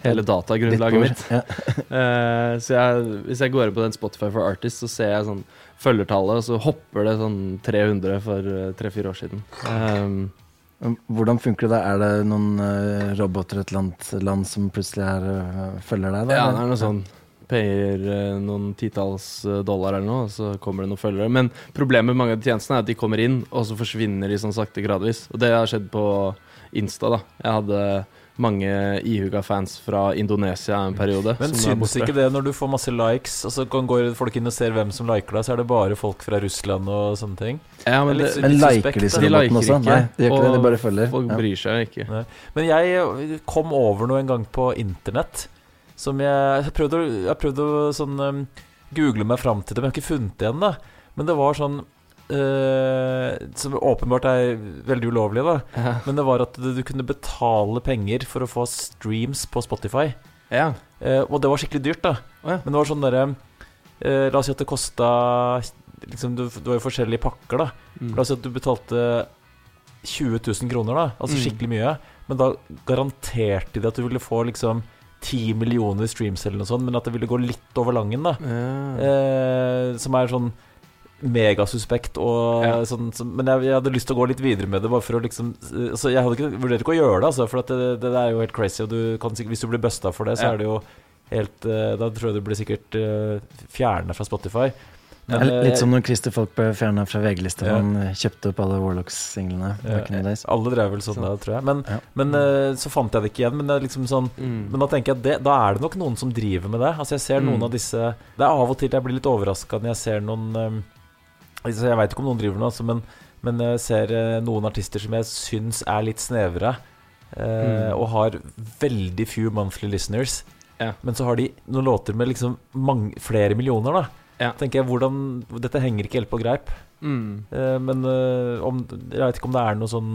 S2: hele datagrunnlaget mitt.
S1: Ja.
S2: uh, så jeg, hvis jeg går inn på den Spotify for Artists, så ser jeg sånn følgertallet, og så hopper det sånn 300 for eh, tre-fire år siden. Um,
S1: Hvordan funker det da? Er det noen uh, roboter i et eller annet land som plutselig er, følger deg? Da,
S2: ja, det er noe sånn Payer noen titalls dollar eller noe, og så kommer det noen følgere. Men problemet med mange av de tjenestene er at de kommer inn, og så forsvinner de sånn sakte gradvis. Og det har skjedd på Insta, da. Jeg hadde mange ihuga fans fra Indonesia en periode.
S3: Men syns ikke det når du får masse likes, og så kan går folk inn og ser hvem som liker deg, så er det bare folk fra Russland og sånne ting?
S2: Ja, men
S3: litt-
S1: Men
S3: litt
S1: liker
S3: suspekt,
S2: de
S1: robotene
S2: liker
S1: også?
S2: ikke.
S1: Nei, de gjør ikke det, de bare følger.
S2: Folk
S1: Ja.
S2: bryr seg ikke.
S3: Men jeg kom over noe en gang på internett som jeg Jeg prøvde, å- jeg prøvde å sånn um, google meg fram til det, men jeg har ikke funnet det igjen, da. Men det var sånn eh, Som åpenbart er veldig ulovlig, da.
S2: Ja.
S3: Men det var at du, du kunne betale penger for å få streams på Spotify.
S2: ja.
S3: Uh, og det var skikkelig dyrt, da.
S2: Ja.
S3: Men det var sånn derre uh, La oss si at det kosta liksom, det, var jo forskjellige pakker, da.
S2: Mm.
S3: La oss si at du betalte 20 000 kroner, da. Altså
S2: Mm.
S3: skikkelig mye. Men da garanterte de at du ville få liksom 10 millioner streams eller noe sånt, men at det ville gå litt over langen, da. Som er sånn megasuspekt og
S2: Ja.
S3: sånn så, Men jeg, jeg hadde lyst til å gå litt videre med det, bare for å liksom Så jeg hadde ikke, vurderte ikke å gjøre det, altså, for at det, det, er jo helt crazy, og du kan Hvis du blir busta for det, så
S2: Ja.
S3: er det jo helt eh, Da tror jeg du blir sikkert uh, fjerna fra Spotify. Men,
S1: Det er
S3: eh,
S1: Litt som når Christer Folk ble fjerna fra VG-lista.
S3: Ja.
S1: Han kjøpte opp alle Warlocks-singlene. days.
S3: Alle drev vel sånn da, tror jeg. Men,
S1: Ja.
S3: men uh, så fant jeg det ikke igjen. Men det er liksom sånn
S2: Mm.
S3: Men da tenker jeg at det, da er det nok noen som driver med det. Altså Jeg ser noen
S2: Mm.
S3: av disse Det er av og til jeg blir litt overraska når jeg ser noen um, altså Jeg veit ikke om noen driver med det, altså, men, men jeg ser eh, noen artister som jeg syns er litt snevre, eh,
S2: Mm.
S3: og har veldig few monthly listeners.
S2: Ja.
S3: Men så har de noen låter med liksom mange, flere millioner, da.
S2: Ja.
S3: Tenker jeg, hvordan Dette henger ikke helt på greip.
S2: Mm.
S3: Eh, men eh, om, jeg vet ikke om det er noe sånn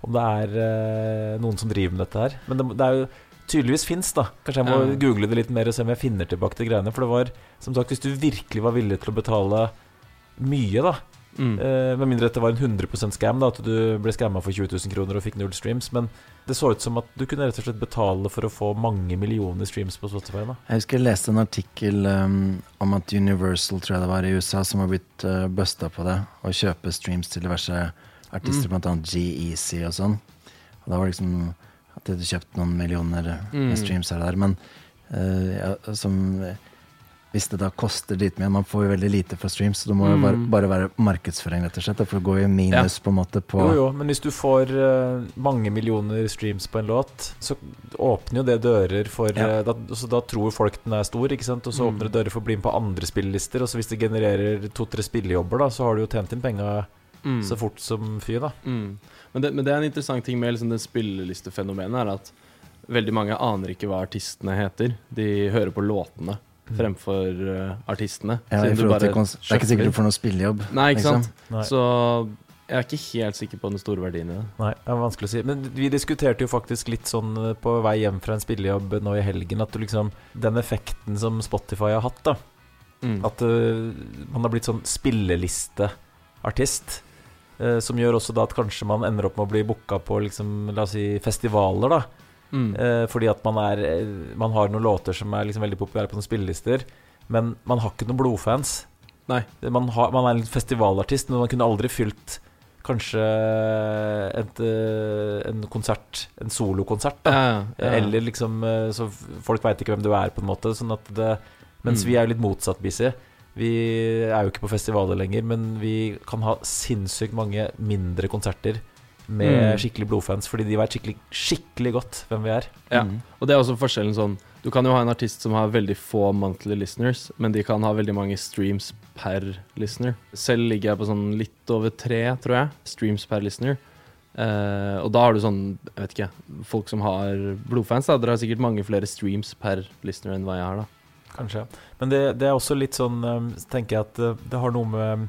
S3: Om det er eh, noen som driver med dette her. Men det, det er jo tydeligvis fins, da. Kanskje jeg må
S2: Ja.
S3: google det litt mer og se om jeg finner tilbake til greiene. For det var, som sagt, hvis du virkelig var villig til å betale mye, da
S2: Mm.
S3: eh, Med mindre dette var en 100% scam, da at du ble skamma for 20 000 kroner og fikk null streams. Men det så ut som at du kunne rett og slett betale for å få mange millioner streams på Spotify. da
S1: Jeg husker jeg leste en artikkel um, om at Universal tror jeg det var i USA som har blitt uh, busta på det, å kjøpe streams til diverse artister,
S2: Mm.
S1: annet G-Easy og sånn. Og da var det liksom at de hadde kjøpt noen millioner
S2: Mm.
S1: streams her og der. Men uh, ja, som hvis det da koster dritmye Man får jo veldig lite for streams, så det må jo bare,
S2: Mm.
S1: bare være markedsføring, rett og slett. For det går jo minus minus på en måte på
S3: Jo, jo, men hvis du får uh, mange millioner streams på en låt, så åpner jo det dører for
S1: Ja.
S3: eh, da, Så da tror folk den er stor, ikke sant? Og så
S2: Mm.
S3: åpner det dører for å bli med på andre spillelister. Og så hvis det genererer to-tre spillejobber, da, så har du jo tjent inn penga
S2: Mm.
S3: så fort som fy, da.
S2: Mm. Men, det, men det er en interessant ting med liksom det spillelistefenomenet, er at veldig mange aner ikke hva artistene heter. De hører på låtene fremfor uh, artistene.
S1: ja,
S2: Siden du
S1: forhold til kons Det er ikke sikkert du får noe spillejobb.
S2: Nei, ikke
S1: liksom.
S2: sant?
S3: Nei.
S2: Så jeg er ikke helt sikker på den store verdien i det.
S3: Nei, det er vanskelig å si. Men vi diskuterte jo faktisk litt sånn eh, på vei hjem fra en spillejobb nå i helgen, at du liksom Den effekten som Spotify har hatt, da.
S2: Mm.
S3: At uh, man har blitt sånn spillelisteartist. Uh, som gjør også da at kanskje man ender opp med å bli booka på liksom, la oss si festivaler. da
S2: Mm.
S3: Eh, Fordi at man, er, man har noen låter som er liksom veldig populære på noen spillelister. Men man har ikke noen blodfans.
S2: Nei.
S3: Man, har, man er en festivalartist, men man kunne aldri fylt kanskje et, eh, en konsert, en solokonsert. da
S2: Ja, ja.
S3: eller liksom eh, Så folk veit ikke hvem du er, på en måte. Sånn at det, mens
S2: Mm.
S3: vi er jo litt motsatt busy. Vi er jo ikke på festivaler lenger, men vi kan ha sinnssykt mange mindre konserter med
S2: Mm.
S3: skikkelig blodfans, fordi de veit skikkelig, skikkelig godt hvem vi er.
S2: Ja.
S1: Mm.
S2: Og det er også forskjellen sånn Du kan jo ha en artist som har veldig få monthly listeners, men de kan ha veldig mange streams per listener. Selv ligger jeg på sånn litt over tre, tror jeg, streams per listener. Eh, og da har du sånn, jeg vet ikke, folk som har blodfans, da. Dere har sikkert mange flere streams per listener enn hva jeg har, da.
S3: Kanskje. Men det, det er også litt sånn eh, tenker jeg at eh, det har noe med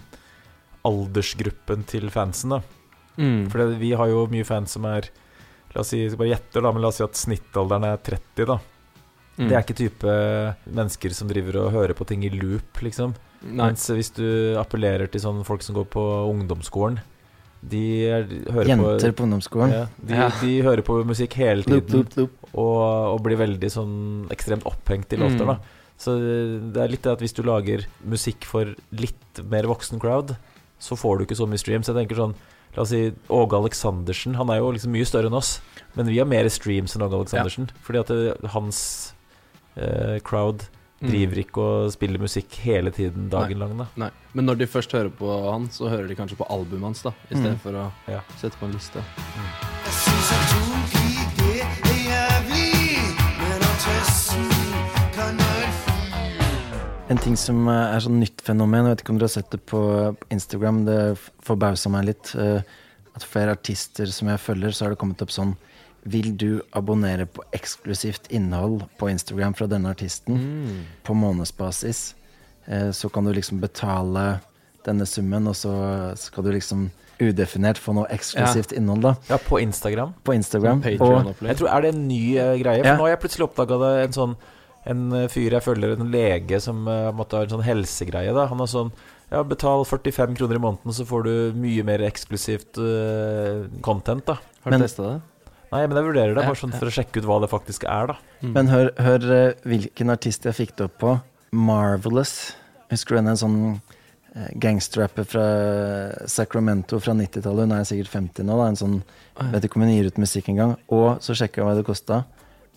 S3: aldersgruppen til fansen, da.
S2: Mm.
S3: For vi har jo mye fans som er La oss si, bare gjette, da, men la oss si at snittalderen er 30, da.
S2: Mm.
S3: Det er ikke type mennesker som driver og hører på ting i loop, liksom.
S2: Nei.
S3: Mens hvis du appellerer til sånne folk som går på ungdomsskolen De er, hører
S1: Jenter
S3: på
S1: på ungdomsskolen.
S3: ja, de,
S2: Ja.
S3: de hører på musikk hele
S1: Loop,
S3: tiden
S1: loop, loop.
S3: og, og blir veldig sånn ekstremt opphengt i låter,
S2: Mm.
S3: da. Så det er litt det at hvis du lager musikk for litt mer voksen crowd, så får du ikke så mye streams. Jeg tenker sånn La oss si Åge Aleksandersen. Han er jo liksom mye større enn oss, men vi har mer streams enn Åge Aleksandersen. Fordi at det, hans eh, crowd
S2: Mm.
S3: driver ikke og spiller musikk hele tiden dagen lang, da.
S2: Nei. Men når de først hører på han, så hører de kanskje på albumet hans, da, i stedet
S1: Mm.
S2: for å
S3: Ja.
S2: sette på en liste.
S6: Jeg
S1: En ting som eh, er sånn nytt fenomen, jeg vet ikke om dere har sett det på Instagram, det forbausa meg litt. eh, At flere artister som jeg følger, så har det kommet opp sånn Vil du abonnere på eksklusivt innhold på Instagram fra denne artisten
S2: Mm.
S1: på månedsbasis? Eh, Så kan du liksom betale denne summen, og så skal du liksom udefinert få noe eksklusivt innhold da
S3: Ja, på Instagram.
S1: på Instagram. Og
S3: Jeg tror, Er det en ny uh, greie? For
S1: Ja.
S3: nå har jeg plutselig oppdaga det. En sånn En eh, fyr jeg følger, en lege som uh, måtte ha en sånn helsegreie. da Han har sånn Ja, betal 45 kroner i måneden, så får du mye mer eksklusivt uh, content, da.
S2: Har du testa det?
S3: Nei, men jeg vurderer det, bare sånn for å sjekke ut hva det faktisk er, da.
S2: Mm.
S1: Men hør, hør eh, hvilken artist jeg fikk det opp på. Marvelous. Husker du henne? En sånn eh, gangsterrapper fra Sacramento fra 90-tallet. Hun er sikkert 50 nå. Da. En sånn, vet ikke om hun gir ut musikk engang. Og så sjekka jeg hva det kosta.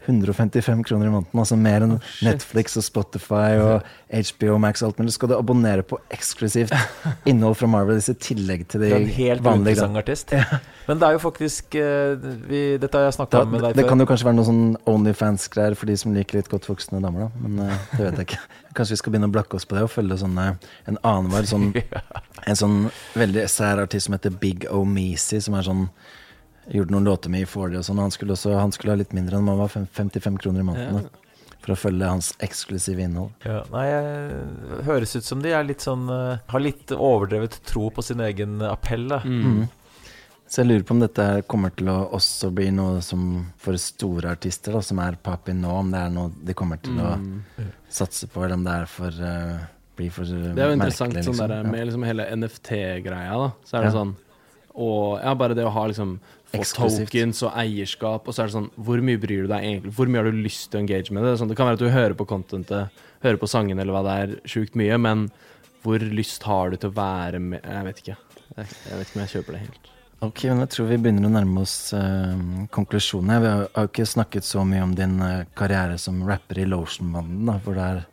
S1: 155 kroner i måneden. Altså mer enn Netflix og Spotify og HBO Max og alt mulig. Skal du abonnere på eksklusivt innhold fra Marvel i tillegg til de vanlige?
S3: Det er en helt uinteressant artist. Men det er jo faktisk eh, vi, Dette har jeg snakka med deg før.
S1: det kan jo kanskje være noe sånn Onlyfans-greier for de som liker litt godt voksne damer, da. Men eh, det vet jeg ikke. Kanskje vi skal begynne å blakke oss på det og følge sånne en annenhver sånn En sånn veldig sær artist som heter Big O'Measy, som er sånn Gjorde noen låter med i Fordi og sånn. Han skulle også Han skulle ha litt mindre enn var 55 kroner i måneden. Ja. For å følge hans eksklusive innhold.
S3: Ja, nei, jeg, høres ut som de er litt sånn uh, har litt overdrevet tro på sin egen appell. Da.
S1: Mm. Så jeg lurer på om dette her kommer til å også bli noe som for store artister, da, som er papi nå, om det er noe de kommer til å satse på, eller om det er for uh, blir for merkelig.
S2: Det er jo interessant
S1: merkelig,
S2: sånn
S1: liksom.
S2: der, med liksom hele NFT-greia. da Så er det
S1: Ja.
S2: sånn Og ja, bare det å ha liksom tokens og eierskap, og så er det sånn Hvor mye bryr du deg egentlig? Hvor mye har du lyst til å engage med det? Sånn, det kan være at du hører på contentet, hører på sangene eller hva det er, sjukt mye, men hvor lyst har du til å være med Jeg vet ikke. Jeg, jeg vet ikke om jeg kjøper det helt.
S1: Ok, men jeg tror vi begynner å nærme oss uh, konklusjonen. Vi har har jo ikke snakket så mye om din uh, karriere som rapper i Lotion-banden, da, hvor det er,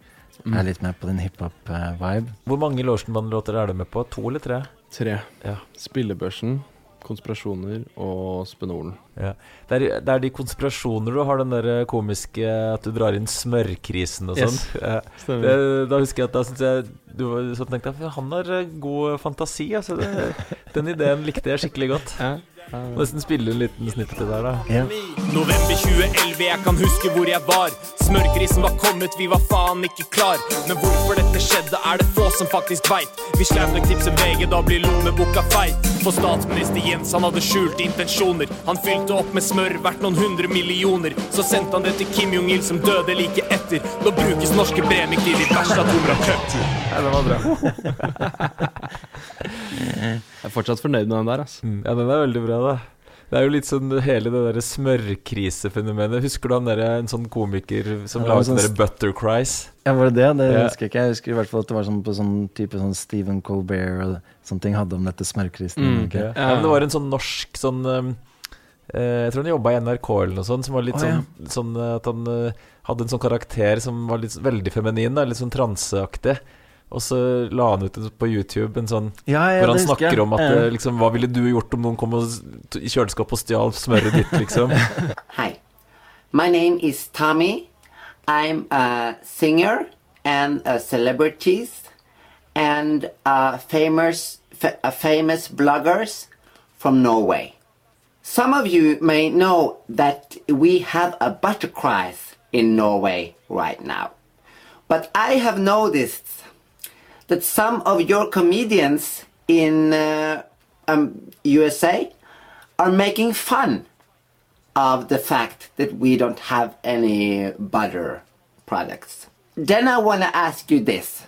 S2: Mm.
S1: er litt mer på din hiphop-vibe.
S3: Hvor mange Lotionband-låter er du med på? To eller tre?
S2: Tre.
S3: Ja.
S2: Spillebørsen, konspirasjoner og Spenolen.
S3: Ja. Det, er, det er de konspirasjoner du har, den der komiske at du drar inn smørkrisen og sånn.
S2: Yes.
S3: Ja. Det, da husker jeg at da syns jeg du var sånn tenkte jeg, Han har eh, god fantasi. Altså det, den ideen likte jeg skikkelig godt.
S2: Ja.
S3: Må Nesten spille en liten snitt til der, da.
S1: Yeah.
S9: November 2011, jeg kan huske hvor jeg var. Smørkrisen var kommet, vi var faen ikke klar. Men hvorfor dette skjedde, er det få som faktisk veit. Hvis sleit tipser VG, da blir lommeboka feit. For statsminister Jens, han hadde skjulte intensjoner. Han fylte opp med smør verdt noen hundre millioner. Så sendte han det til Kim Jong-il, som døde like etter. Nå brukes norske bremikil i verste atomraketter.
S2: Ja, det var bra. jeg er fortsatt fornøyd med den der, altså.
S3: Mm, Ja, den er veldig bra, da. Det er jo litt sånn hele det derre smørkrisefenomenet. Husker du han derre en sånn komiker som
S1: Ja,
S3: laget
S1: sånn
S3: derre Buttercries?
S1: Ja, var det det? Det
S3: Ja.
S1: husker jeg ikke. Jeg husker i hvert fall at det var sånn på sånn type sånn Stephen Colbert og sånne ting hadde om dette smørkrisen.
S2: Mm.
S1: okay.
S3: Ja. Ja, men det var en sånn norsk sånn um, Jeg tror han jobba i NRK eller noe sånt, som var litt
S1: oh,
S3: sånn, sånn eh, at han eh, hadde en sånn karakter som var litt veldig feminin, da, litt sånn transeaktig. Og så la han ut på YouTube en sånn
S1: Ja, ja,
S3: hvor han snakker om at
S1: Ja.
S3: eh, liksom, Hva ville du gjort om noen kom i kjøleskapet og stjal smøret ditt, liksom?
S10: Hi, my name is Tommy. I'm a singer and a celebrity and a famous, a famous bloggers from Norway. Some of you may know that we have a butter crisis in Norway right now. But I have noticed that some of your comedians in uh, um, USA are making fun of the fact that we don't have any butter products. Then I want to ask you this.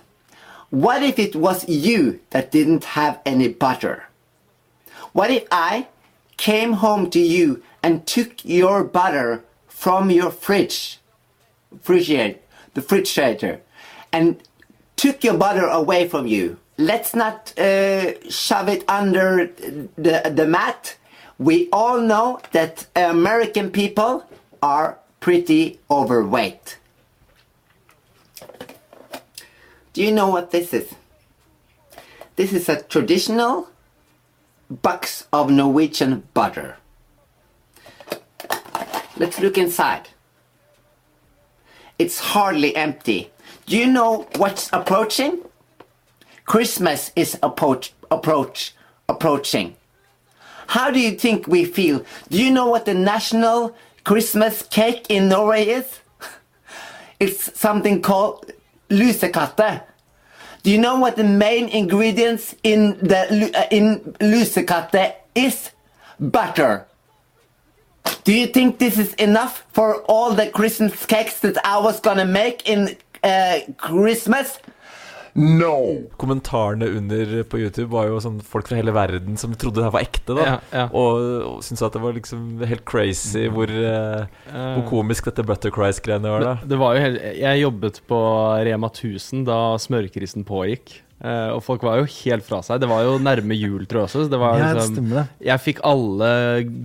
S10: What if it was you that didn't have any butter? What if I came home to you and took your butter from your fridge, refrigerator, the refrigerator, and took your butter away from you? Let's not uh, shove it under the, the mat. We all know that American people are pretty overweight. Do you know what this is? This is a traditional box of Norwegian butter. Let's look inside. It's hardly empty. Do you know what's approaching? Christmas is approach, approach, approaching. How do you think we feel? Do you know what the national Christmas cake in Norway is? It's something called lusekatte. Do you know what the main ingredients in the uh, in lusekatte is? Butter. Do you think this is enough for all the Christmas cakes that I was gonna make in uh, Christmas? No.
S3: Kommentarene under på YouTube var jo sånn folk fra hele verden som trodde det her var ekte, da.
S2: Ja, ja.
S3: Og, og syntes at det var liksom helt crazy hvor, uh, hvor komisk dette Buttercries-greiene var, da.
S2: Det var jo helt, jeg jobbet på Rema 1000 da smørkrisen pågikk. Eh, og folk var jo helt fra seg. Det var jo nærme jul, tror jeg også. Så det var
S1: Ja, det
S2: liksom,
S1: stemmer det.
S2: jeg fikk alle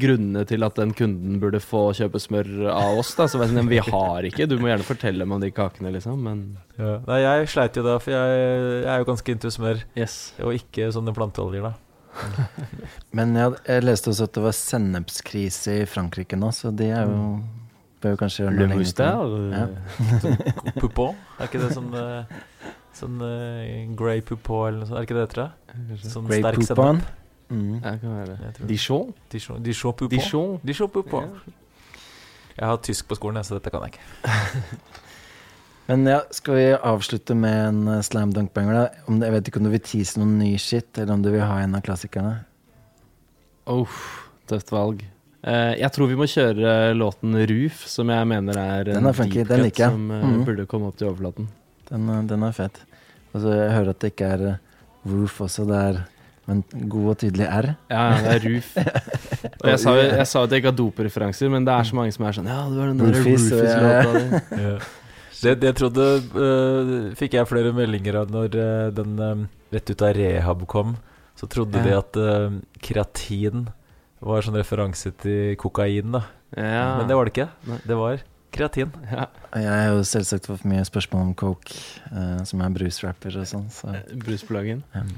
S2: grunnene til at den kunden burde få kjøpe smør av oss. Da. Så jeg sånn, vi har ikke, du må gjerne fortelle meg om de kakene, liksom. Men
S3: Ja. Nei, jeg sleit jo da, for jeg, jeg er jo ganske into smør.
S2: yes.
S3: Og ikke sånne planteoljer, da.
S1: Men jeg, jeg leste også at det var sennepskrise i Frankrike nå, så de er jo bør jo kanskje gjøre
S2: Le
S1: noe lenger til.
S2: Ja.
S3: Poupon? Er ikke det som eh, Sånn uh, grey poupon eller noe sånt? Er ikke det det heter? Sånn
S1: Grey
S3: sterk
S1: Poupon.
S3: sennep.
S1: Mm.
S2: Det kan være. Dijon?
S3: Dijon, Dijon poupon.
S2: Dijon.
S3: Dijon poupon. Jeg har tysk på skolen, så dette kan jeg ikke.
S1: Men ja, skal vi avslutte med en eh, slam dunk banger, da? Om, jeg vet ikke om du vil tease noen ny shit, eller om du vil ha en av klassikerne?
S2: Oh, tøft valg. Uh, jeg tror vi må kjøre låten Roof, som jeg mener er
S1: Den er funky,
S2: deep cut som uh,
S1: mm.
S2: burde komme opp til overflaten.
S1: Den, eh, den er fet. Altså, jeg hører at det ikke er eh, roof også, det er men god og tydelig R.
S2: Ja, ja, det er Roof. Og jeg sa, jo, jeg sa at jeg ikke har dopreferanser, men det er så mange som er sånn Ja, du var den der
S1: Roofies,
S2: Roofies-låta di.
S3: Ja. Det, det trodde uh, Fikk jeg flere meldinger av når uh, den øh, rett ut av rehab kom. Så trodde de at uh, kreatin var sånn referanse til kokain, da.
S2: Ja.
S3: Men det var det ikke. Det var kreatin.
S2: ja.
S1: Jeg har jo selvsagt fått mye spørsmål om coke, eh, som er brusrapper og sånn, så
S2: Brusplagen.
S1: Um,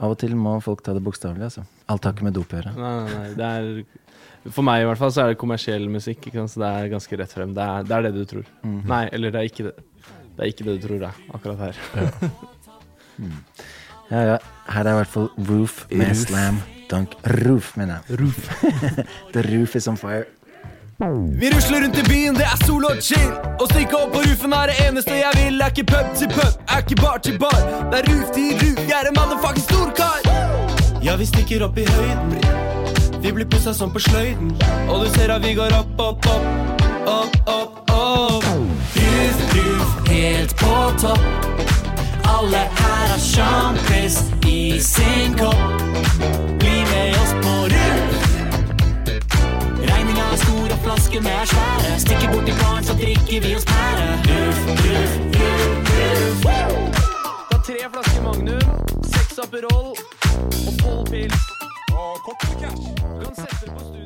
S1: av og til må folk ta det bokstavelig, altså. Alt har ikke med dop å gjøre.
S2: Nei, nei, nei. Det er, for meg i hvert fall så er det kommersiell musikk, ikke sant? så det er ganske rett frem. Det er, det er det du tror.
S1: Mhm.
S2: Nei, eller det er ikke det. Det er ikke det du tror det er, akkurat her.
S1: Ja, ja. Her er i hvert fall Roof med
S3: Roof.
S1: slam dunk. Roof, mener jeg. Roof. The roof is on fire.
S6: Vi rusler rundt i byen, det er sol og chill. Å stikke opp på rufen er det eneste jeg vil. Er ikke pub til pub, er ikke bar til bar. Det er roof til roof, jeg er en motherfucking storkar. Ja, vi stikker opp i høyden. Vi blir pussa som på sløyden. Og du ser at vi går opp, opp, opp. Opp, opp, opp.
S4: Roof, roof, helt på topp. Alle her har sjampis i sin kopp. Bli med oss på roof. Flaskene er svære. Stikker bort til baren, så drikker vi oss pære. Det.
S9: Ta tre flasker Magnum, seks Aperol og tolv pils.
S6: Og kort cash.
S9: Du kan sette på studio.